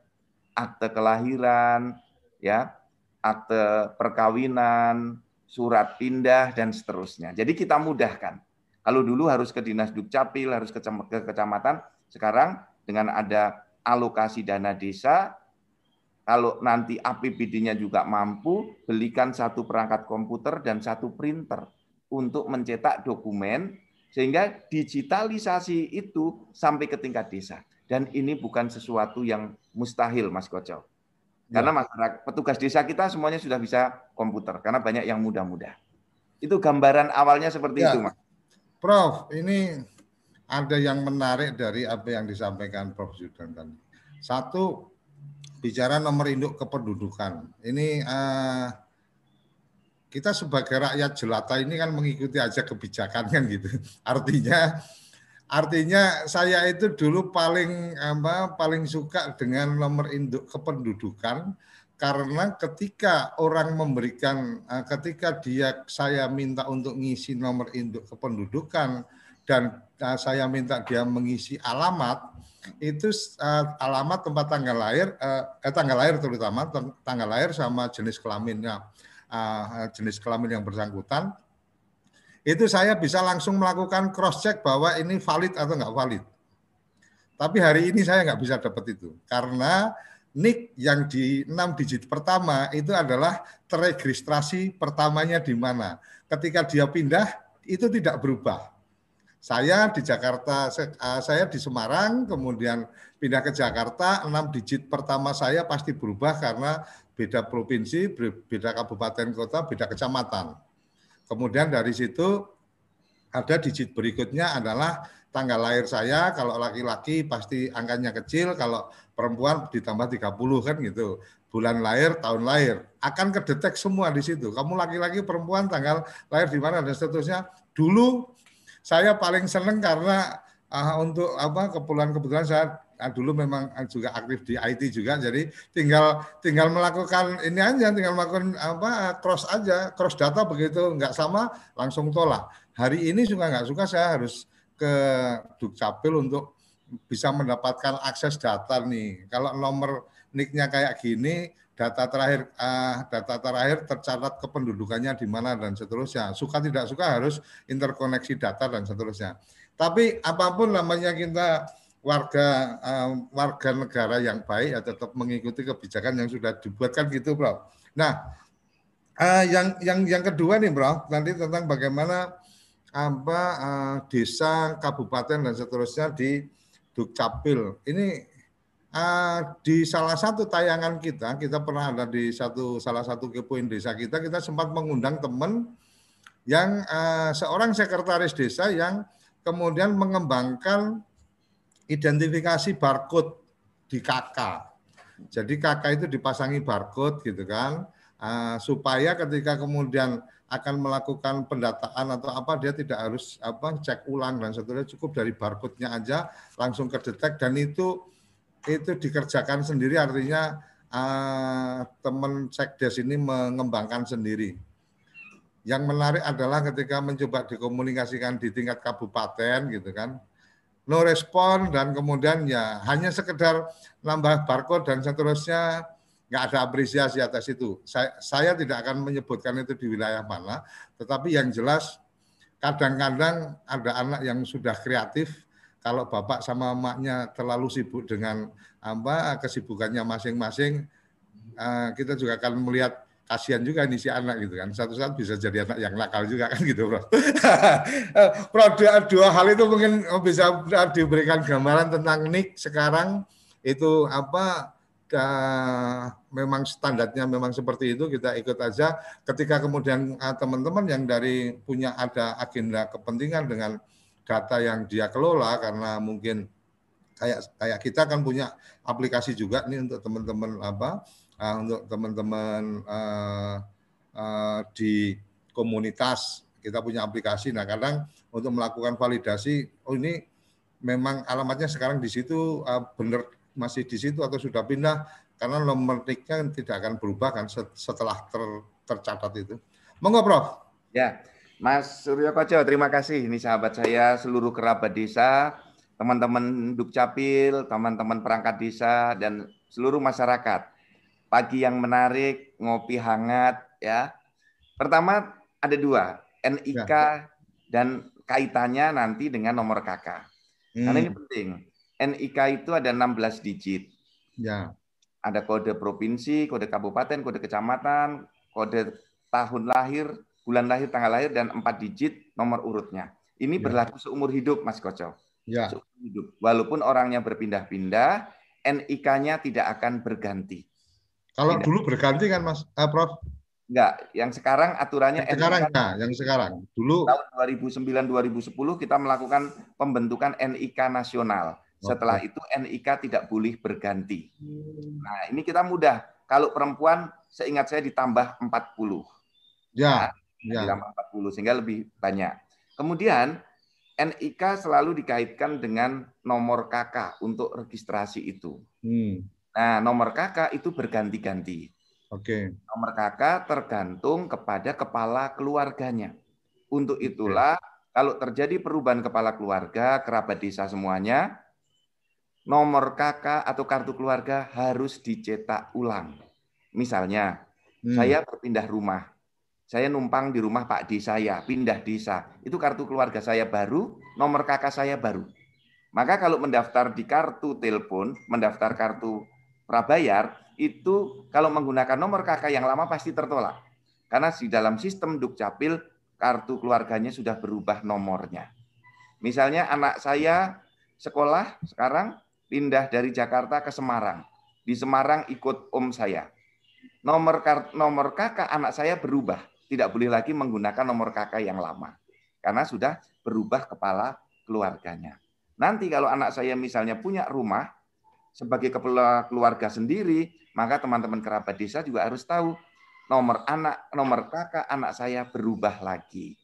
akte kelahiran, ya, akte perkawinan, surat pindah, dan seterusnya. Jadi kita mudahkan. Kalau dulu harus ke dinas dukcapil, harus ke kecamatan, sekarang dengan ada alokasi dana desa, kalau nanti APBD-nya juga mampu, belikan satu perangkat komputer dan satu printer untuk mencetak dokumen sehingga digitalisasi itu sampai ke tingkat desa. Dan ini bukan sesuatu yang mustahil, Mas Koco. Karena ya. masyarakat, petugas desa kita semuanya sudah bisa komputer, karena banyak yang muda-muda. Itu gambaran awalnya seperti ya. itu, Mas. Prof, ini ada yang menarik dari apa yang disampaikan Prof. Zudan tadi. Satu, bicara nomor induk kependudukan. Ini uh, kita sebagai rakyat jelata ini kan mengikuti aja kebijakan kan gitu. Artinya Artinya saya itu dulu paling apa paling suka dengan nomor induk kependudukan karena ketika orang memberikan eh, ketika dia saya minta untuk ngisi nomor induk kependudukan dan eh, saya minta dia mengisi alamat itu eh, alamat tempat tanggal lahir eh, tanggal lahir terutama tanggal lahir sama jenis kelaminnya jenis kelamin yang bersangkutan itu saya bisa langsung melakukan cross check bahwa ini valid atau nggak valid. Tapi hari ini saya nggak bisa dapat itu karena NIK yang di enam digit pertama itu adalah terregistrasi pertamanya di mana. Ketika dia pindah itu tidak berubah. Saya di Jakarta, eh, saya di Semarang, kemudian pindah ke Jakarta, enam digit pertama saya pasti berubah karena beda provinsi, beda kabupaten kota, beda kecamatan. Kemudian dari situ ada digit berikutnya adalah tanggal lahir saya, kalau laki-laki pasti angkanya kecil, kalau perempuan ditambah 30 kan gitu. Bulan lahir, tahun lahir. Akan kedetek semua di situ. Kamu laki-laki, perempuan, tanggal lahir di mana dan seterusnya. Dulu saya paling seneng karena uh, untuk apa keperluan kebetulan saya Nah, dulu memang juga aktif di IT juga. Jadi tinggal tinggal melakukan ini aja tinggal melakukan apa cross aja cross data begitu. Nggak sama langsung tolak. Hari ini juga nggak suka saya harus ke dukcapil untuk bisa mendapatkan akses data nih. Kalau nomor nicknya kayak gini data terakhir uh, data terakhir tercatat kependudukannya di mana dan seterusnya suka tidak suka harus interkoneksi data dan seterusnya tapi apa pun namanya kita warga uh, warga negara yang baik ya tetap mengikuti kebijakan yang sudah dibuatkan gitu, Bro. Nah, uh, yang yang yang kedua nih, Bro, nanti tentang bagaimana apa uh, desa, kabupaten dan seterusnya di Dukcapil. Ini uh, di salah satu tayangan kita, kita pernah ada di satu salah satu kepoin desa kita, kita sempat mengundang teman yang uh, seorang sekretaris desa yang kemudian mengembangkan identifikasi barcode di KK. Jadi KK itu dipasangi barcode gitu kan, uh, supaya ketika kemudian akan melakukan pendataan atau apa dia tidak harus apa cek ulang dan seterusnya cukup dari barcode-nya aja langsung kedetek dan itu itu dikerjakan sendiri artinya uh, teman sekdes ini mengembangkan sendiri. Yang menarik adalah ketika mencoba dikomunikasikan di tingkat kabupaten gitu kan, no respon dan kemudian ya hanya sekedar nambah barcode dan seterusnya nggak ada apresiasi atas itu. Saya, saya tidak akan menyebutkan itu di wilayah mana, tetapi yang jelas kadang-kadang ada anak yang sudah kreatif kalau bapak sama emaknya terlalu sibuk dengan apa kesibukannya masing-masing, eh, kita juga akan melihat kasihan juga nih si anak gitu kan. Satu saat bisa jadi anak yang nakal juga kan gitu, Bro. Bro, dua, hal itu mungkin bisa diberikan gambaran tentang Nick sekarang itu apa uh, memang standarnya memang seperti itu kita ikut aja ketika kemudian uh, teman-teman yang dari punya ada agenda kepentingan dengan data yang dia kelola karena mungkin kayak kayak kita kan punya aplikasi juga nih untuk teman-teman apa uh, untuk teman-teman uh, uh, di komunitas kita punya aplikasi. Nah kadang untuk melakukan validasi, oh ini memang alamatnya sekarang di situ uh, benar masih di situ atau sudah pindah karena nomor niknya tidak akan berubah kan setelah ter, tercatat itu. Monggo Prof. Ya, Mas Suryo Koco, terima kasih. Ini sahabat saya, seluruh kerabat desa, teman-teman Dukcapil, teman-teman perangkat desa, dan seluruh masyarakat pagi yang menarik, ngopi hangat ya. Pertama ada dua, NIK ya. dan kaitannya nanti dengan nomor KK. Hmm. Karena ini penting. NIK itu ada 16 digit. Ya. Ada kode provinsi, kode kabupaten, kode kecamatan, kode tahun lahir, bulan lahir, tanggal lahir, dan empat digit nomor urutnya. Ini Ya. berlaku seumur hidup, Mas Koco. Ya. Seumur hidup. Walaupun orangnya berpindah-pindah, NIK-nya tidak akan berganti. Kalau Tidak. dulu berganti kan Mas eh, Prof? Enggak, yang sekarang aturannya Sekarang NIK nah, yang sekarang. Dulu tahun 2009-2010 kita melakukan pembentukan NIK nasional. Setelah itu NIK tidak boleh berganti. Nah, ini kita mudah. Kalau perempuan seingat saya ditambah 40. ya, ya. Ditambah 40 sehingga lebih banyak. Kemudian NIK selalu dikaitkan dengan nomor KK untuk registrasi itu. Hmm. Nah, nomor KK itu berganti-ganti. Oke. Nomor KK tergantung kepada kepala keluarganya. Untuk itulah kalau terjadi perubahan kepala keluarga, kerabat desa semuanya, nomor KK atau kartu keluarga harus dicetak ulang. Misalnya, Hmm. saya berpindah rumah. Saya numpang di rumah Pak D saya, pindah desa. Itu kartu keluarga saya baru, nomor KK saya baru. Maka kalau mendaftar di kartu telepon, mendaftar kartu prabayar, itu kalau menggunakan nomor KK yang lama pasti tertolak. Karena di dalam sistem Dukcapil, kartu keluarganya sudah berubah nomornya. Misalnya anak saya sekolah sekarang pindah dari Jakarta ke Semarang. Di Semarang ikut om saya. Nomor nomor kakak anak saya berubah. Tidak boleh lagi menggunakan nomor kakak yang lama. Karena sudah berubah kepala keluarganya. Nanti kalau anak saya misalnya punya rumah sebagai kepala keluarga sendiri, maka teman-teman kerabat desa juga harus tahu nomor anak, nomor kakak anak saya berubah lagi.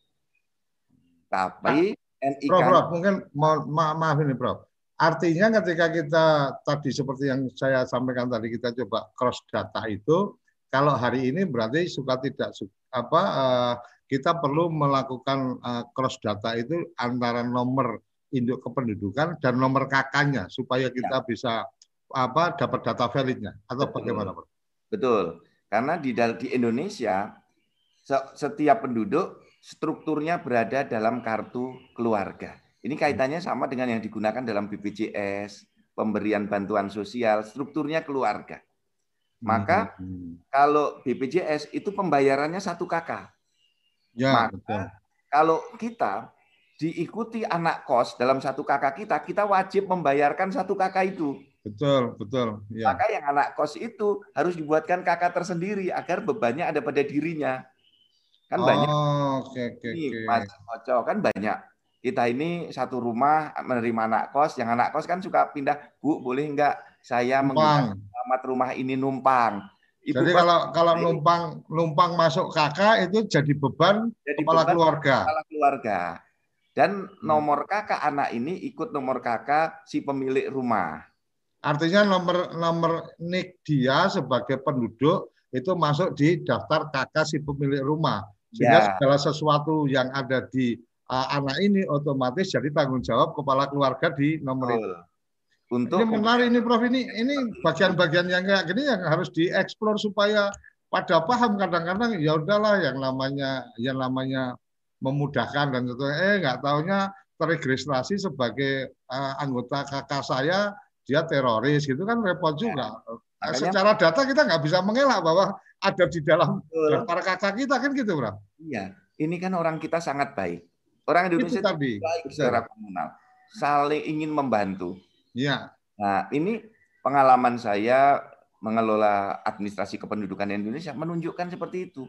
Tapi NIK Prof, Prof, mungkin mohon ma maaf ini Prof. Artinya ketika kita tadi seperti yang saya sampaikan tadi kita coba cross data itu, kalau hari ini berarti suka tidak su- apa eh, kita perlu melakukan eh, cross data itu antara nomor induk kependudukan dan nomor kakaknya supaya kita bisa apa dapat data validnya atau Betul. bagaimana Prof? Betul. Karena di di Indonesia se- setiap penduduk strukturnya berada dalam kartu keluarga. Ini kaitannya sama dengan yang digunakan dalam BPJS, pemberian bantuan sosial, strukturnya keluarga. Maka Hmm. kalau BPJS itu pembayarannya satu kakak. ya maka- betul. Kalau kita diikuti anak kos dalam satu kakak kita, kita wajib membayarkan satu kakak itu. Betul, betul. Ya. Maka yang anak kos itu harus dibuatkan kakak tersendiri agar bebannya ada pada dirinya. Kan banyak Oh, oke oke nih, oke. Mas Oco, kan banyak. Kita ini satu rumah menerima anak kos, yang anak kos kan suka pindah, Bu, boleh nggak saya menggunakan alamat rumah ini numpang? Ibu Jadi kalau kalau numpang numpang masuk kakak itu jadi beban jadi kepala beban keluarga. kepala keluarga. Dan Hmm. nomor kakak anak ini ikut nomor kakak si pemilik rumah. Artinya nomor nomor nik dia sebagai penduduk itu masuk di daftar kakak si pemilik rumah. Sehingga Ya. segala sesuatu yang ada di uh, anak ini otomatis jadi tanggung jawab kepala keluarga di nomor itu. Untuk Ini menarik ini Prof ini ini bagian-bagian yang kayak gini yang harus dieksplor supaya pada paham kadang-kadang ya udahlah yang namanya yang namanya memudahkan dan itu eh nggak taunya terregistrasi sebagai eh, anggota kakak saya dia teroris gitu kan repot juga. Eh, Makanya- Secara data kita nggak bisa mengelak bahwa ada di dalam daftar kakak kita kan gitu, Bro. Iya, ini kan orang kita sangat baik. Orang Indonesia Itu tadi. baik secara komunal, saling ingin membantu. Iya. Nah, ini pengalaman saya mengelola administrasi kependudukan Indonesia menunjukkan seperti itu.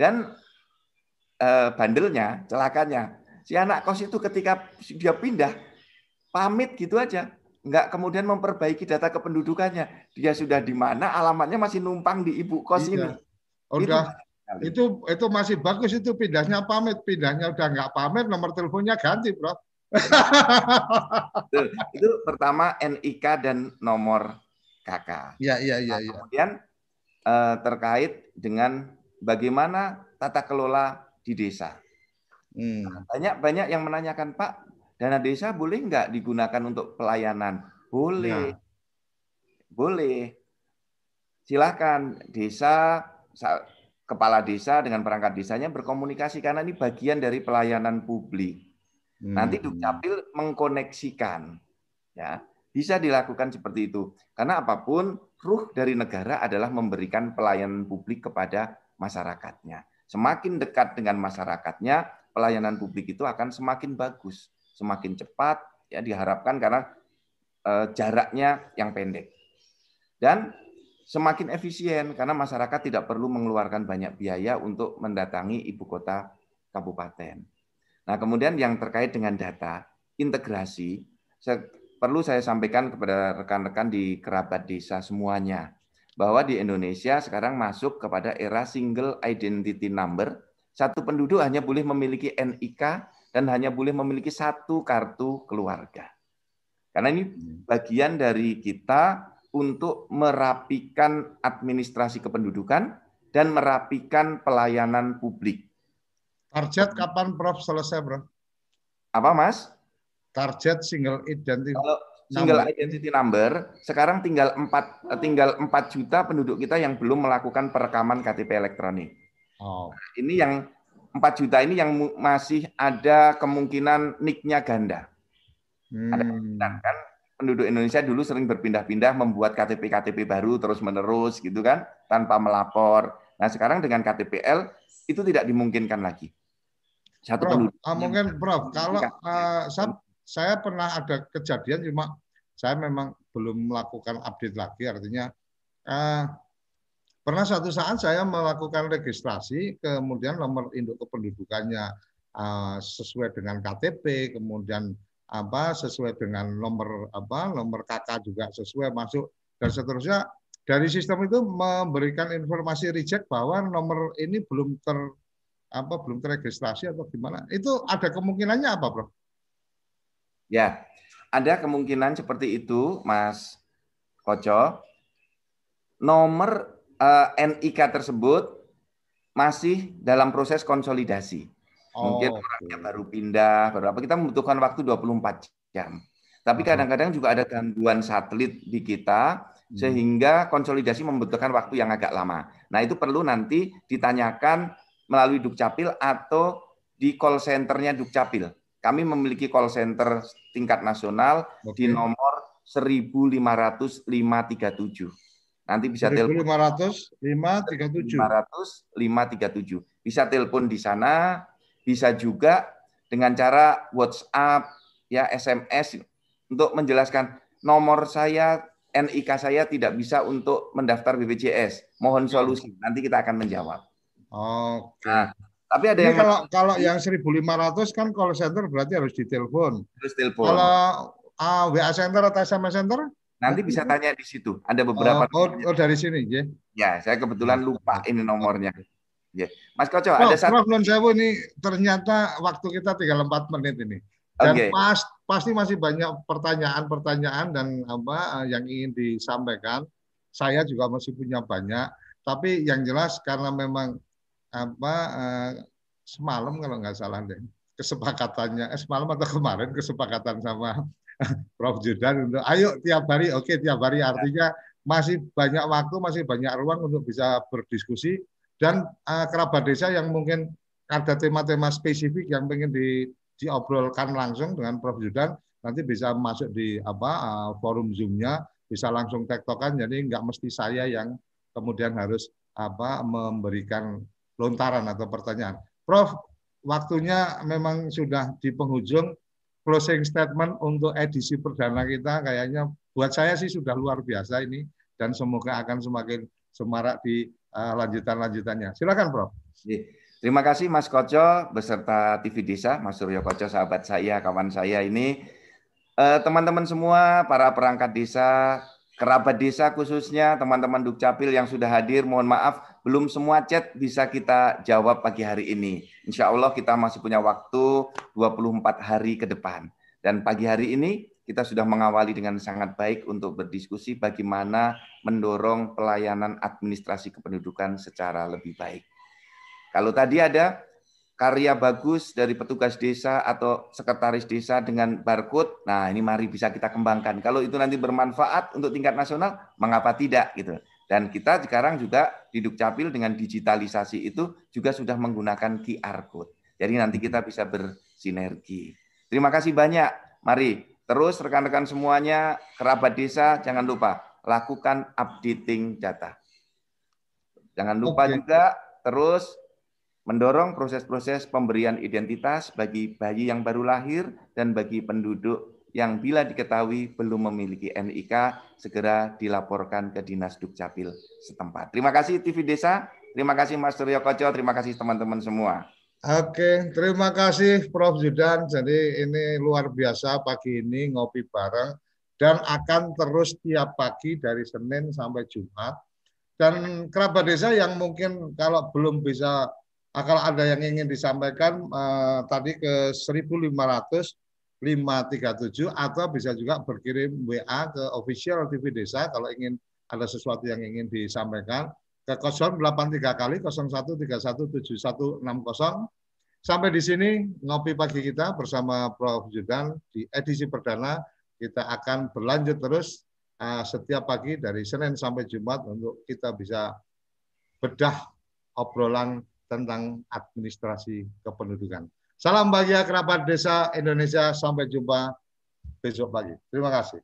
Dan eh, bandelnya, celakanya, si anak kos itu ketika dia pindah, pamit gitu aja. Nggak kemudian memperbaiki data kependudukannya. Dia sudah di mana, alamatnya masih numpang di ibu kos Iya. ini. Udah Itu itu itu masih bagus itu pindahnya pamit, pindahnya udah nggak pamit, nomor teleponnya ganti, Bro. Betul. Itu pertama NIK dan nomor KK. Iya, iya, iya, Nah, iya. Kemudian eh, terkait dengan bagaimana tata kelola di desa. Hmm. Banyak banyak yang menanyakan Pak, dana desa boleh nggak digunakan untuk pelayanan? Boleh, Ya. boleh. Silakan desa sa- kepala desa dengan perangkat desanya berkomunikasi karena ini bagian dari pelayanan publik. Hmm. Nanti Dukcapil mengkoneksikan ya. Bisa dilakukan seperti itu. Karena apa pun ruh dari negara adalah memberikan pelayanan publik kepada masyarakatnya. Semakin dekat dengan masyarakatnya, pelayanan publik itu akan semakin bagus, semakin cepat ya diharapkan karena eh, jaraknya yang pendek. Dan semakin efisien karena masyarakat tidak perlu mengeluarkan banyak biaya untuk mendatangi ibu kota kabupaten. Nah, kemudian yang terkait dengan data, integrasi, saya, perlu saya sampaikan kepada rekan-rekan di kerabat desa semuanya, bahwa di Indonesia sekarang masuk kepada era single identity number, satu penduduk hanya boleh memiliki NIK dan hanya boleh memiliki satu kartu keluarga. Karena ini bagian dari kita untuk merapikan administrasi kependudukan dan merapikan pelayanan publik. Target kapan Prof selesai, Bro? Apa, Mas? Target single identity. Kalau single identity number sekarang tinggal 4 tinggal 4 juta penduduk kita yang belum melakukan perekaman KTP elektronik. Oh. Ini yang 4 juta ini yang masih ada kemungkinan nicknya ganda. Hmm. Ada kemungkinan kan penduduk Indonesia dulu sering berpindah-pindah membuat KTP-KTP baru terus-menerus gitu kan tanpa melapor. Nah, sekarang dengan KTPL itu tidak dimungkinkan lagi. Satu Prof, penduduk. Uh, mungkin Prof, kalau uh, saya, saya pernah ada kejadian cuma saya memang belum melakukan update lagi artinya uh, pernah suatu saat saya melakukan registrasi kemudian nomor induk kependudukannya uh, sesuai dengan KTP kemudian apa sesuai dengan nomor apa nomor KK juga sesuai masuk dan seterusnya dari sistem itu memberikan informasi reject bahwa nomor ini belum ter apa belum terregistrasi atau gimana itu ada kemungkinannya apa bro? Ya ada kemungkinan seperti itu Mas Koco nomor eh, NIK tersebut masih dalam proses konsolidasi Mungkin oh, orangnya baru pindah, baru apa kita membutuhkan waktu 24 jam. Tapi kadang-kadang juga ada gangguan satelit di kita hmm. sehingga konsolidasi membutuhkan waktu yang agak lama. Nah, itu perlu nanti ditanyakan melalui Dukcapil atau di call centernya Dukcapil. Kami memiliki call center tingkat nasional okay. di nomor 15537. Nanti bisa telepon 500 537. 500 537. Bisa telepon di sana bisa juga dengan cara WhatsApp, ya SMS untuk menjelaskan nomor saya NIK saya tidak bisa untuk mendaftar BPJS. Mohon solusi. Nanti kita akan menjawab. Oke. Nah, tapi ada yang kalau kalau yang 1.500 kan call center berarti harus ditelepon. Harus telepon. Kalau uh, ah, WA center atau SMS center? Nanti bisa tanya di situ. Ada beberapa. Oh, oh, oh dari sini, ya. Ya, saya kebetulan lupa ini nomornya. Ya. Mas Koco, Prof, ada satu. Prof non sewu ini ternyata waktu kita tinggal empat menit ini. Dan okay. pas, pasti masih banyak pertanyaan-pertanyaan dan apa yang ingin disampaikan. Saya juga masih punya banyak. Tapi yang jelas karena memang apa eh, semalam kalau nggak salah deh kesepakatannya eh, semalam atau kemarin kesepakatan sama Prof. Judan untuk ayo tiap hari oke okay, tiap hari. Artinya masih banyak waktu masih banyak ruang untuk bisa berdiskusi. Dan uh, kerabat desa yang mungkin ada tema-tema spesifik yang ingin di, diobrolkan langsung dengan Prof. Yudan nanti bisa masuk di apa uh, forum Zoom-nya bisa langsung tektokan. Jadi nggak mesti saya yang kemudian harus apa memberikan lontaran atau pertanyaan. Prof, waktunya memang sudah di penghujung closing statement untuk edisi perdana kita kayaknya buat saya sih sudah luar biasa ini dan semoga akan semakin semarak di uh, lanjutan-lanjutannya. Silakan, Prof. Terima kasih Mas Koco beserta TV Desa, Mas Suryo Koco, sahabat saya, kawan saya ini. Eh, teman-teman semua, para perangkat desa, kerabat desa khususnya, teman-teman Dukcapil yang sudah hadir, mohon maaf, belum semua chat bisa kita jawab pagi hari ini. Insya Allah kita masih punya waktu 24 hari ke depan. Dan pagi hari ini kita sudah mengawali dengan sangat baik untuk berdiskusi bagaimana mendorong pelayanan administrasi kependudukan secara lebih baik. Kalau tadi ada karya bagus dari petugas desa atau sekretaris desa dengan barcode, nah ini mari bisa kita kembangkan. Kalau itu nanti bermanfaat untuk tingkat nasional, mengapa tidak gitu. Dan kita sekarang juga di Dukcapil dengan digitalisasi itu juga sudah menggunakan QR code. Jadi nanti kita bisa bersinergi. Terima kasih banyak. Mari terus rekan-rekan semuanya, kerabat desa, jangan lupa lakukan updating data. Jangan lupa okay. juga terus mendorong proses-proses pemberian identitas bagi bayi yang baru lahir dan bagi penduduk yang bila diketahui belum memiliki NIK segera dilaporkan ke Dinas Dukcapil setempat. Terima kasih TV Desa, terima kasih Mas Suryo Koco, terima kasih teman-teman semua. Oke, terima kasih Prof. Zudan. Jadi ini luar biasa pagi ini ngopi bareng dan akan terus tiap pagi dari Senin sampai Jumat. Dan kerabat desa yang mungkin kalau belum bisa, kalau ada yang ingin disampaikan eh, tadi ke 1500 537 atau bisa juga berkirim WA ke official TV Desa kalau ingin ada sesuatu yang ingin disampaikan ke 083 kali 01317160. Sampai di sini ngopi pagi kita bersama Prof. Judan di edisi perdana kita akan berlanjut terus uh, setiap pagi dari Senin sampai Jumat untuk kita bisa bedah obrolan tentang administrasi kependudukan. Salam bahagia kerabat desa Indonesia. Sampai jumpa besok pagi. Terima kasih.